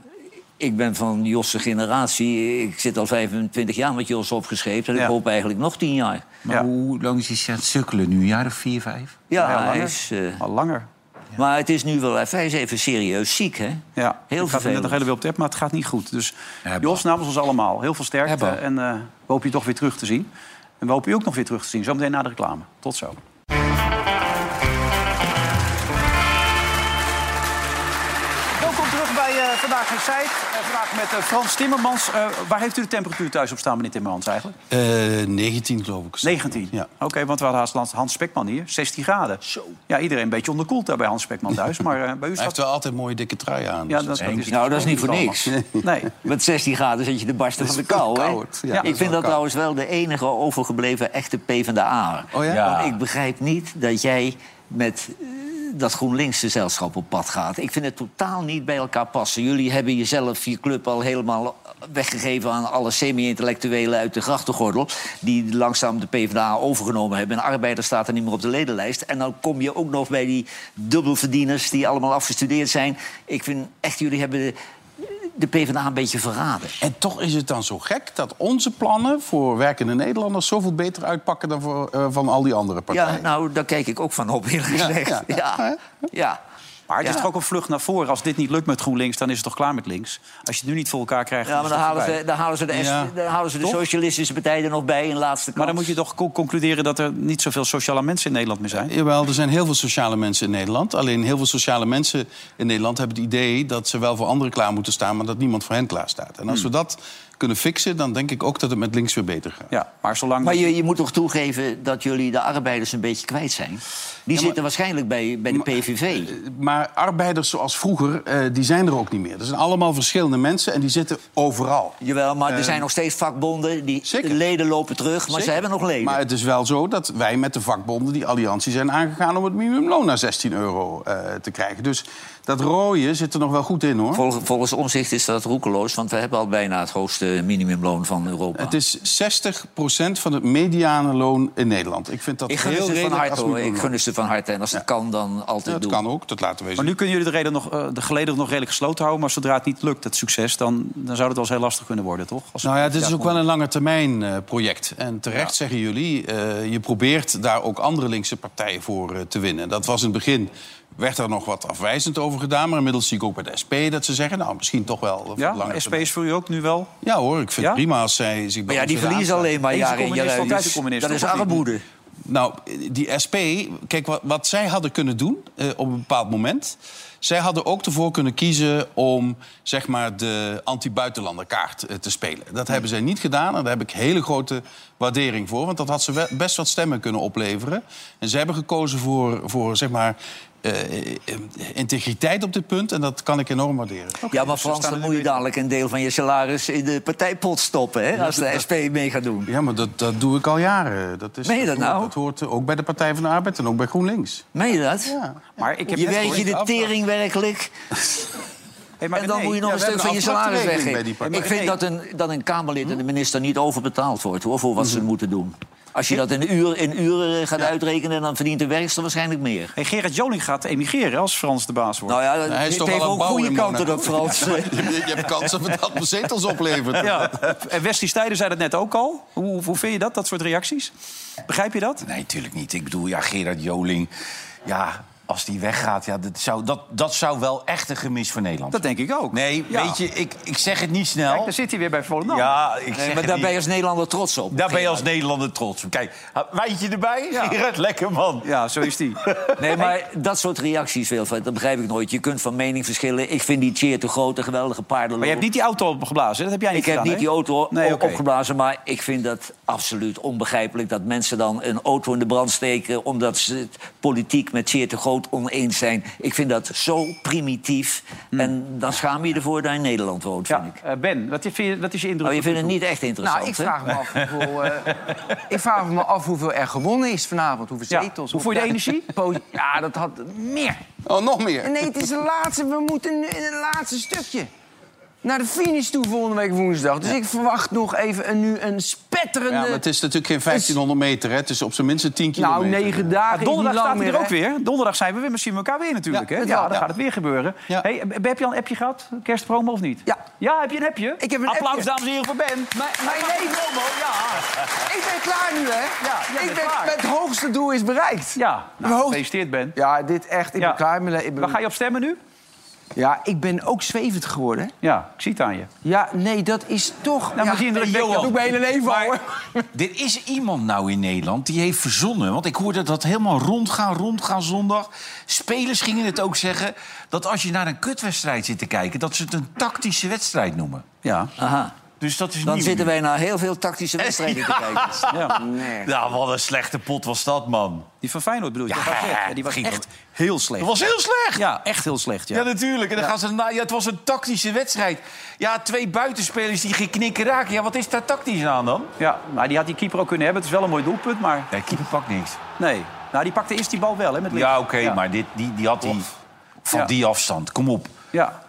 F: ik ben van Jos' generatie. Ik zit al 25 jaar met Jos opgeschreven. En
A: Ja.
F: ik hoop eigenlijk nog 10 jaar.
C: Maar
A: Ja.
C: hoe lang is hij aan het sukkelen nu? Een jaar of vier, vijf?
F: Ja,
A: Ja,
F: hij is...
A: Al langer.
F: Maar het is nu wel even, hij is even serieus ziek, hè?
A: Ja,
F: Heel
A: ik er
F: vervelend.
A: nog hele op tap, maar het gaat niet goed. Dus Jos, namens ons allemaal, heel veel sterkte.
C: Hebba.
A: En eh, we hopen je toch weer terug te zien. En we hopen je ook nog weer terug te zien, zometeen na de reclame. Tot zo. Vandaag in Zijt. Eh, vandaag met eh, Frans Timmermans. Eh, waar heeft u de temperatuur thuis op staan, meneer Timmermans, eigenlijk?
E: Eh, 19 geloof ik.
A: 19?
E: Ja.
A: Oké, want we hadden haast Hans Spekman hier. 16 graden. Zo. Ja, iedereen een beetje onderkoeld daar bij Hans Spekman thuis. Maar eh, bij u
E: Hij heeft
A: staat...
E: wel altijd mooie dikke trui aan.
A: Ja,
E: dus
A: dat, dat is,
F: Nou, dat is niet voor niks. (laughs)
A: Nee.
F: Met 16 graden zit je de barsten van de kou,
E: koud. Ja,
F: ik vind dat
E: koud.
F: trouwens wel de enige overgebleven echte PvdA.
E: Oh ja?
C: Ja.
F: Want ik begrijp niet dat jij met eh, dat GroenLinks-gezelschap op pad gaat. Ik vind het totaal niet bij elkaar passen. Jullie hebben jezelf, je club, al helemaal weggegeven... aan alle semi-intellectuelen uit de grachtengordel... die langzaam de PvdA overgenomen hebben. En arbeider staat er niet meer op de ledenlijst. En dan kom je ook nog bij die dubbelverdieners... die allemaal afgestudeerd zijn. Ik vind echt, jullie hebben de PvdA een beetje verraden.
E: En toch is het dan zo gek dat onze plannen voor werkende Nederlanders zoveel beter uitpakken dan voor, eh, van al die andere partijen.
F: Ja, nou, daar kijk ik ook van op, eerlijk gezegd.
E: ja,
F: Ja,
E: ja.
F: ja.
A: Maar het is toch ook een vlucht naar voren. Als dit niet lukt met GroenLinks, dan is het toch klaar met links. Als je het nu niet voor elkaar krijgt,
F: Ja, maar dan halen, ze, dan halen ze de,
E: Ja.
F: dan halen ze de socialistische partij er nog bij in laatste kans.
A: Maar dan moet je toch co- concluderen dat er niet zoveel sociale mensen in Nederland meer zijn.
E: Jawel, er zijn heel veel sociale mensen in Nederland. Alleen heel veel sociale mensen in Nederland hebben het idee dat ze wel voor anderen klaar moeten staan, maar dat niemand voor hen klaar staat. En als we dat kunnen fixen, dan denk ik ook dat het met links weer beter gaat.
A: Ja, maar zolang...
F: Maar je, je moet toch toegeven dat jullie de arbeiders een beetje kwijt zijn? Die zitten waarschijnlijk bij, bij de PVV.
E: Maar arbeiders zoals vroeger, eh, die zijn er ook niet meer. Er zijn allemaal verschillende mensen en die zitten overal.
F: Jawel, maar er
E: Eh,
F: zijn nog steeds vakbonden. Die
E: zeker.
F: leden lopen terug, maar ze hebben nog leden.
E: Maar het is wel zo dat wij met de vakbonden die alliantie zijn aangegaan om het minimumloon naar 16 euro eh, te krijgen. Dus dat rooien zit er nog wel goed in hoor.
F: Vol- volgens omzicht is dat roekeloos, want we hebben al bijna het hoogste minimumloon van Europa.
E: Het is 60% van het mediane loon in Nederland. Ik vind dat
F: ik
E: heel
F: ze van
E: redelijk
F: harte, hoor. Ik gun het ze van harte. En als het kan, dan altijd
E: Ja, dat
F: doen.
E: kan ook, dat laten we
A: Maar nu kunnen jullie de, reden nog, eh, de geleden nog redelijk gesloten houden. Maar zodra het niet lukt, het succes, dan, dan zou het wel eens heel lastig kunnen worden, toch? Als
E: Nou ja, dit is ook wel een lange termijn eh, project. En terecht zeggen jullie, eh, je probeert daar ook andere linkse partijen voor te winnen. Dat was in het begin, werd er nog wat afwijzend over gedaan. Maar inmiddels zie ik ook bij de SP dat ze zeggen... nou, misschien toch wel
A: Ja,
E: langer
A: SP is voor u ook nu wel?
E: Ja hoor, ik vind
A: Ja?
E: het prima als zij zich bij
F: Maar ja, die verliezen alleen maar jaar in uit.
A: communist,
F: Dat is armoede.
E: Nou, die SP, kijk, wat, wat zij hadden kunnen doen eh, op een bepaald moment... zij hadden ook ervoor kunnen kiezen om zeg maar, de anti-buitenlanderkaart eh, te spelen. Dat hebben zij niet gedaan en daar heb ik hele grote waardering voor. Want dat had ze best wat stemmen kunnen opleveren. En ze hebben gekozen voor, voor zeg maar, eh, eh, integriteit op dit punt. En dat kan ik enorm waarderen.
F: Ja, maar Frans, dan moet je dadelijk een deel van je salaris in de partijpot stoppen, hè? Als de SP mee gaat doen.
E: Ja, maar dat, dat doe ik al jaren. Dat is,
F: Meen je dat
E: hoort-
F: nou?
E: Dat hoort ook bij de Partij van de Arbeid en ook bij GroenLinks.
F: Meen je dat?
E: Ja.
A: Maar ik heb
F: Je werkt je de tering werkelijk.
A: Hey, maar
F: En dan moet je nog
E: ja,
F: een stuk van je salaris weggeven. Ik vind dat een, dat een Kamerlid en de minister niet overbetaald wordt hoor, voor wat
E: Mhm.
F: ze moeten doen. Als je dat in, uur, in uren gaat uitrekenen, dan verdient de werkster waarschijnlijk meer.
A: Hey, Gerard Joling gaat emigreren als Frans de baas wordt.
F: Nou ja,
E: Hij is toch
F: heeft
E: wel
F: ook goede kanten, dat
E: Monaco.
F: Frans. (laughs)
E: je, je hebt kans dat het dat zetels oplevert.
A: Ja, en Wesley Stijden zei dat net ook al. Hoe, hoe vind je dat, dat soort reacties? Begrijp je dat?
C: Nee, natuurlijk niet. Ik bedoel, ja, Gerard Joling... Ja, als die weggaat, ja, dat, zou, dat, dat zou wel echt een gemis voor Nederland
A: Dat denk ik ook.
C: Nee,
A: Ja.
C: weet je, ik, ik zeg het niet snel.
A: Kijk, daar zit hij weer bij Volendam.
C: Ja, ik
F: Nee,
C: zeg
F: maar daar
C: niet.
F: ben je als Nederlander trots op.
C: Daar ben je als Nederlander trots op. Kijk, wijntje erbij,
A: Ja. (laughs)
C: Gerard, lekker man.
A: Ja, zo is die. (laughs)
F: Nee, maar dat soort reacties, Wilfred, dat begrijp ik nooit. Je kunt van mening verschillen. Ik vind die cheer te groot, een geweldige paardenloop.
A: Maar je hebt niet die auto opgeblazen, hè? dat heb jij niet
F: Ik heb niet die auto
A: Nee,
F: opgeblazen, maar ik vind dat absoluut onbegrijpelijk... dat mensen dan een auto in de brand steken... omdat ze het politiek met zeer te groot oneens zijn. Ik vind dat zo primitief. En dan schaam je je ervoor dat je in Nederland woont, vind
A: Hmm. Ja,
F: ik.
A: eh, Ben, wat, vind je, wat is je indruk?
F: Maar je vindt het niet echt interessant,
B: Nou, ik
F: hè?
B: vraag me af (laughs) hoeveel, eh, ik vraag me af hoeveel er gewonnen is vanavond. Hoeveel
A: Ja.
B: zetels.
A: Hoe voel je de energie? (laughs)
B: Ja, dat had meer.
E: Oh, nog meer?
B: Nee, het is de laatste. We moeten nu in het laatste stukje. Naar de finish toe volgende week woensdag. Dus ik verwacht nog even een, nu een spetterende...
E: Ja, maar het is natuurlijk geen 1500 meter. Hè. Het is op zijn minst een 10
B: nou,
E: kilometer.
B: negen dagen
A: Donderdag staat hij er ook weer. Donderdag zijn we weer. Misschien elkaar weer natuurlijk.
E: Ja,
A: hè?
E: dat
A: ja dan
E: ja.
A: gaat het weer gebeuren.
E: Ja.
A: Hey, heb je al een appje gehad? Kerstpromo of niet?
B: Ja.
A: Ja, heb je een appje?
B: Ik heb een
A: Applaus,
B: appje.
A: dames en heren, voor Ben.
B: Maar, maar nee,
A: Promo, ja.
B: ik ben klaar nu, hè?
A: Ja, jij
B: ik
A: bent klaar.
B: Het hoogste doel is bereikt.
A: Ja, nou,
B: Hoog-
A: gefeliciteerd Ben.
B: Ja, dit echt. Ik
A: Ja.
B: ben klaar. Ik ben,
A: Waar ga je op stemmen nu?
B: Ja, ik ben ook zwevend geworden.
A: Ja, ik zie het aan je.
B: Ja, nee, dat is toch...
A: Nou,
B: ja,
A: wekken.
B: dat doe ik mijn hele leven al, hoor.
C: Er is iemand nou in Nederland die heeft verzonnen. Want ik hoorde dat helemaal rondgaan, rondgaan zondag. Spelers gingen het ook zeggen dat als je naar een kutwedstrijd zit te kijken... dat ze het een tactische wedstrijd noemen.
A: Ja.
F: Aha.
C: Dus dat is
F: Dan
C: nieuw
F: zitten wij naar heel veel tactische (laughs) wedstrijden te kijken.
A: ja.
B: Nee.
C: Nou, wat een slechte pot was dat, man.
A: Die van Feyenoord bedoel je?
C: Ja,
A: Dat was echt- die was
C: ging
A: echt heel slecht.
C: Dat was heel slecht.
A: Ja, echt heel slecht, ja.
C: Ja, natuurlijk. En dan gaan ze na, ja, het was een tactische wedstrijd. Ja, twee buitenspelers die geen knikken raken. Ja, wat is daar tactisch aan dan?
A: Ja, maar die had die keeper ook kunnen hebben. Het is wel een mooi doelpunt, maar
C: Nee, keeper pakt niks.
A: nee. Nou, die pakte eerst die bal wel, hè, met links.
C: Ja, oké,
A: Ja.
C: maar dit, die, die had die van
A: Ja.
C: die afstand. Kom op.
A: Ja.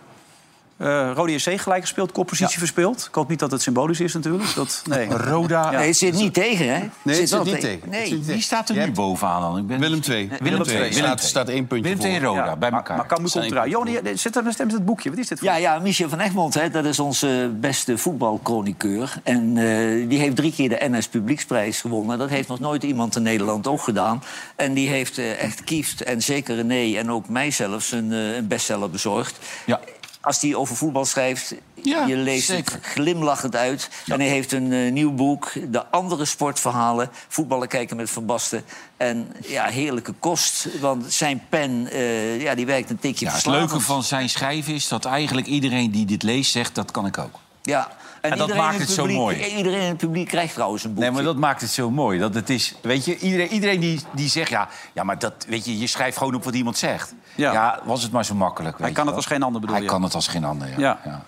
A: Eh Rode SC gelijk gespeeld, koppositie verspeeld. Ik hoop niet dat het symbolisch is natuurlijk. Dat, nee.
E: Roda.
F: Nee, het zit niet tegen, hè?
E: Nee, het zit
F: wel
E: niet
F: tegen.
E: tegen. Het
F: Nee.
E: zit niet
C: Wie staat er nu bovenaan dan? Ik ben...
E: Willem II.
C: Willem II.
E: Er staat, staat één puntje
C: Willem II en
E: voor.
C: Roda,
A: Ja,
C: bij elkaar.
A: maar
E: Zijn
A: eruit. Johan, je- zit er met het boekje? Wat is dit voor?
F: Ja, ja, Michel van Egmond, hè, dat is onze beste voetbalchroniqueur. En eh, die heeft drie keer de NS Publieksprijs gewonnen. Dat heeft nog nooit iemand in Nederland ook gedaan. En die heeft eh, echt Kieft en zeker René en ook mij zelfs een, een bestseller bezorgd.
C: Ja.
F: Als hij over voetbal schrijft,
C: Ja,
F: je leest
C: zeker.
F: het glimlachend uit. En hij heeft een eh, nieuw boek, De Andere Sportverhalen. Voetballen kijken met Van Basten. En ja, heerlijke kost, want zijn pen eh, ja, die werkt een tikje
C: Ja, het leuke van zijn schrijven is dat eigenlijk iedereen die dit leest zegt... dat kan ik ook.
F: Ja, en,
C: dat
F: iedereen
C: maakt
F: in
C: het zo
F: publiek,
C: mooi.
F: Iedereen in het publiek krijgt trouwens een boekje.
C: Nee, maar dat maakt het zo mooi. Dat het is, weet je, iedereen, iedereen die, die zegt... Ja, ja, maar dat, weet je, je schrijft gewoon op wat iemand zegt.
A: Ja.
C: Ja, was het maar zo makkelijk.
A: Hij kan het als geen ander, bedoel
C: Hij kan het als geen ander, ja.
A: Ja.
C: ja.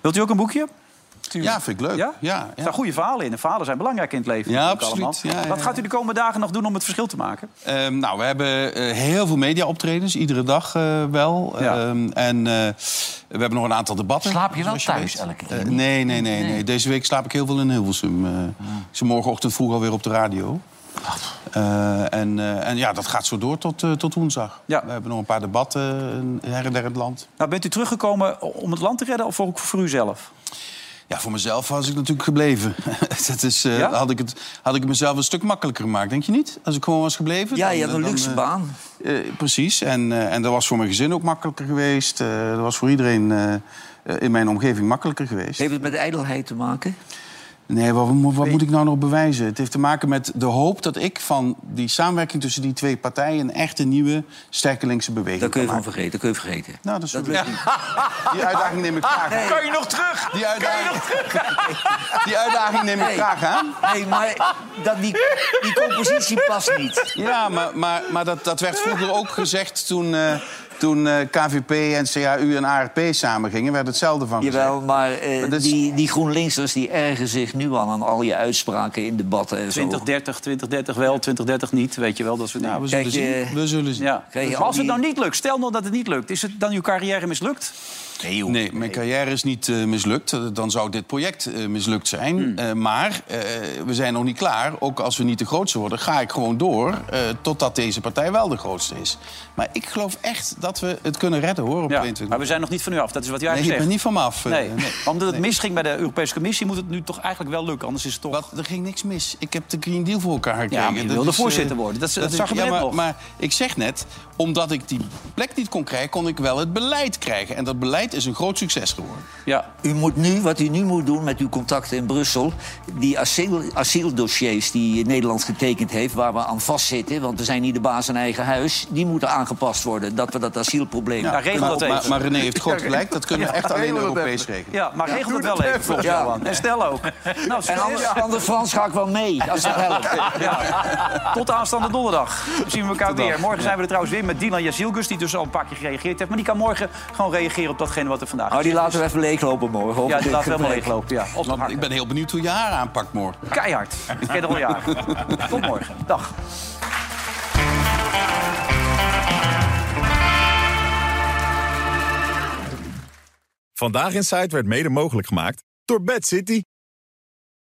A: Wilt u ook een boekje?
E: Ja, vind ik leuk.
A: Ja?
E: Ja,
A: Er staan goede verhalen in. En verhalen zijn belangrijk in het leven.
E: Ja, absoluut.
A: allemaal.
E: Ja, ja,
A: Wat gaat u de komende dagen nog doen om het verschil te maken?
E: Ehm, nou, we hebben eh, heel veel media-optredens, iedere dag eh, wel.
A: Ja.
E: Ehm, en eh, we hebben nog een aantal debatten.
C: Slaap je wel thuis
E: weet.
C: elke keer?
E: Nee, nee, nee, nee. Deze week slaap ik heel veel in Hilversum. Eh, Ik zit morgenochtend vroeg alweer op de radio. Eh, en, eh, en ja, dat gaat zo door tot, eh, tot woensdag.
A: Ja.
E: We hebben nog een paar debatten her en der in het land.
A: Nou, bent u teruggekomen om het land te redden of ook voor u zelf?
E: Ja, voor mezelf was ik natuurlijk gebleven. (laughs) dat is, eh,
A: Ja?
E: had, ik het, had ik het mezelf een stuk makkelijker gemaakt, denk je niet? Als ik gewoon was gebleven.
F: ja,
E: dan-
F: je hebt een
E: dan,
F: luxe
E: eh,
F: baan.
E: Eh, precies. En, en dat was voor mijn gezin ook makkelijker geweest. Dat was voor iedereen in mijn omgeving makkelijker geweest.
F: Heeft het met ijdelheid te maken?
E: Nee, wat, moet ik nou nog bewijzen? Het heeft te maken met de hoop dat ik van die samenwerking tussen die twee partijen... een echte nieuwe, sterke linkse beweging
F: Dat kun je
E: kan
F: van
E: maken.
F: vergeten, dat kun je vergeten.
E: Nou, dat is
F: Dat niet. (laughs)
E: Die uitdaging neem ik graag aan.
C: Kan je nog terug?
E: Die uitdaging, (laughs) die uitdaging neem ik
F: Nee.
E: graag aan.
F: Nee, maar dat, die, die compositie past niet.
E: Ja, maar, maar, maar dat, dat werd vroeger ook gezegd toen, eh, toen eh, KVP en CAU en ARP samengingen. werd hetzelfde van gezegd.
F: Jawel, maar eh,
E: Maar dat is-
F: die, die GroenLinksers die ergen zich nu al aan al je uitspraken in debatten en zo.
A: 2030, 2030 wel, 2030 niet, weet je wel. Dat soort
E: Ja,
A: dingen.
E: we zullen
F: Kijk,
E: zien.
F: eh,
E: we zullen zien.
A: Ja.
F: Je
A: Maar
F: al
A: als het nou niet lukt, stel nou dat het niet lukt... is het dan uw carrière mislukt?
C: Nee, joh.
E: Nee, mijn carrière is niet eh, mislukt. Eh, Dan zou dit project eh, mislukt zijn.
A: Hmm.
E: Maar we zijn nog niet klaar. Ook als we niet de grootste worden, ga ik gewoon door... totdat deze partij wel de grootste is. Maar ik geloof echt dat we het kunnen redden, hoor, op
A: Ja.
E: 22
A: Maar we zijn nog niet van u af, dat is wat u
E: Nee, ik
A: eigenlijk
E: ben
A: zegt.
E: niet van me af.
A: Nee,
E: nee.
A: omdat het
E: Nee.
A: misging bij de Europese Commissie... moet het nu toch eigenlijk wel lukken, anders is het toch...
E: Wat, er ging niks mis. Ik heb de Green Deal voor elkaar gekregen.
A: Ja, maar je wilde voorzitter worden. Dat- zag je
E: ja,
A: net
E: maar,
A: nog.
E: maar ik zeg net, omdat ik die plek niet kon krijgen... kon ik wel het beleid krijgen. En dat beleid is een groot succes geworden.
A: Ja.
F: U moet nu, wat u nu moet doen met uw contacten in Brussel... die asiel, asieldossiers die Nederland getekend heeft... waar we aan vastzitten, want we zijn niet de baas in eigen huis... die moeten aangepast worden, dat we dat asielprobleem...
A: Ja, regel
E: maar,
A: dat even.
E: maar, maar René heeft groot gelijk. Dat kunnen we echt alleen
A: dat
E: Europees
A: even.
E: regelen.
A: Ja, maar regel het wel even, volgens
F: Ja.
A: Johan. En stel ook. (laughs) Nou,
F: En anders, anders Frans ga ik wel mee, als dat helpt.
A: Ja. Tot aanstaande donderdag zien we elkaar weer. Morgen zijn we er trouwens weer met Dilan Jazielgus... die dus al een paar keer gereageerd heeft. Maar die kan morgen gewoon reageren op datgene wat er vandaag
F: Nou, die laten we even leeglopen morgen.
A: Ja, die laten we helemaal leeglopen. Ja, op
E: Want ik ben heel benieuwd hoe je haar aanpakt morgen.
A: Keihard. Ik ken er al jaren. (laughs) Tot morgen. Dag.
K: Vandaag in Site werd mede mogelijk gemaakt door Bad City.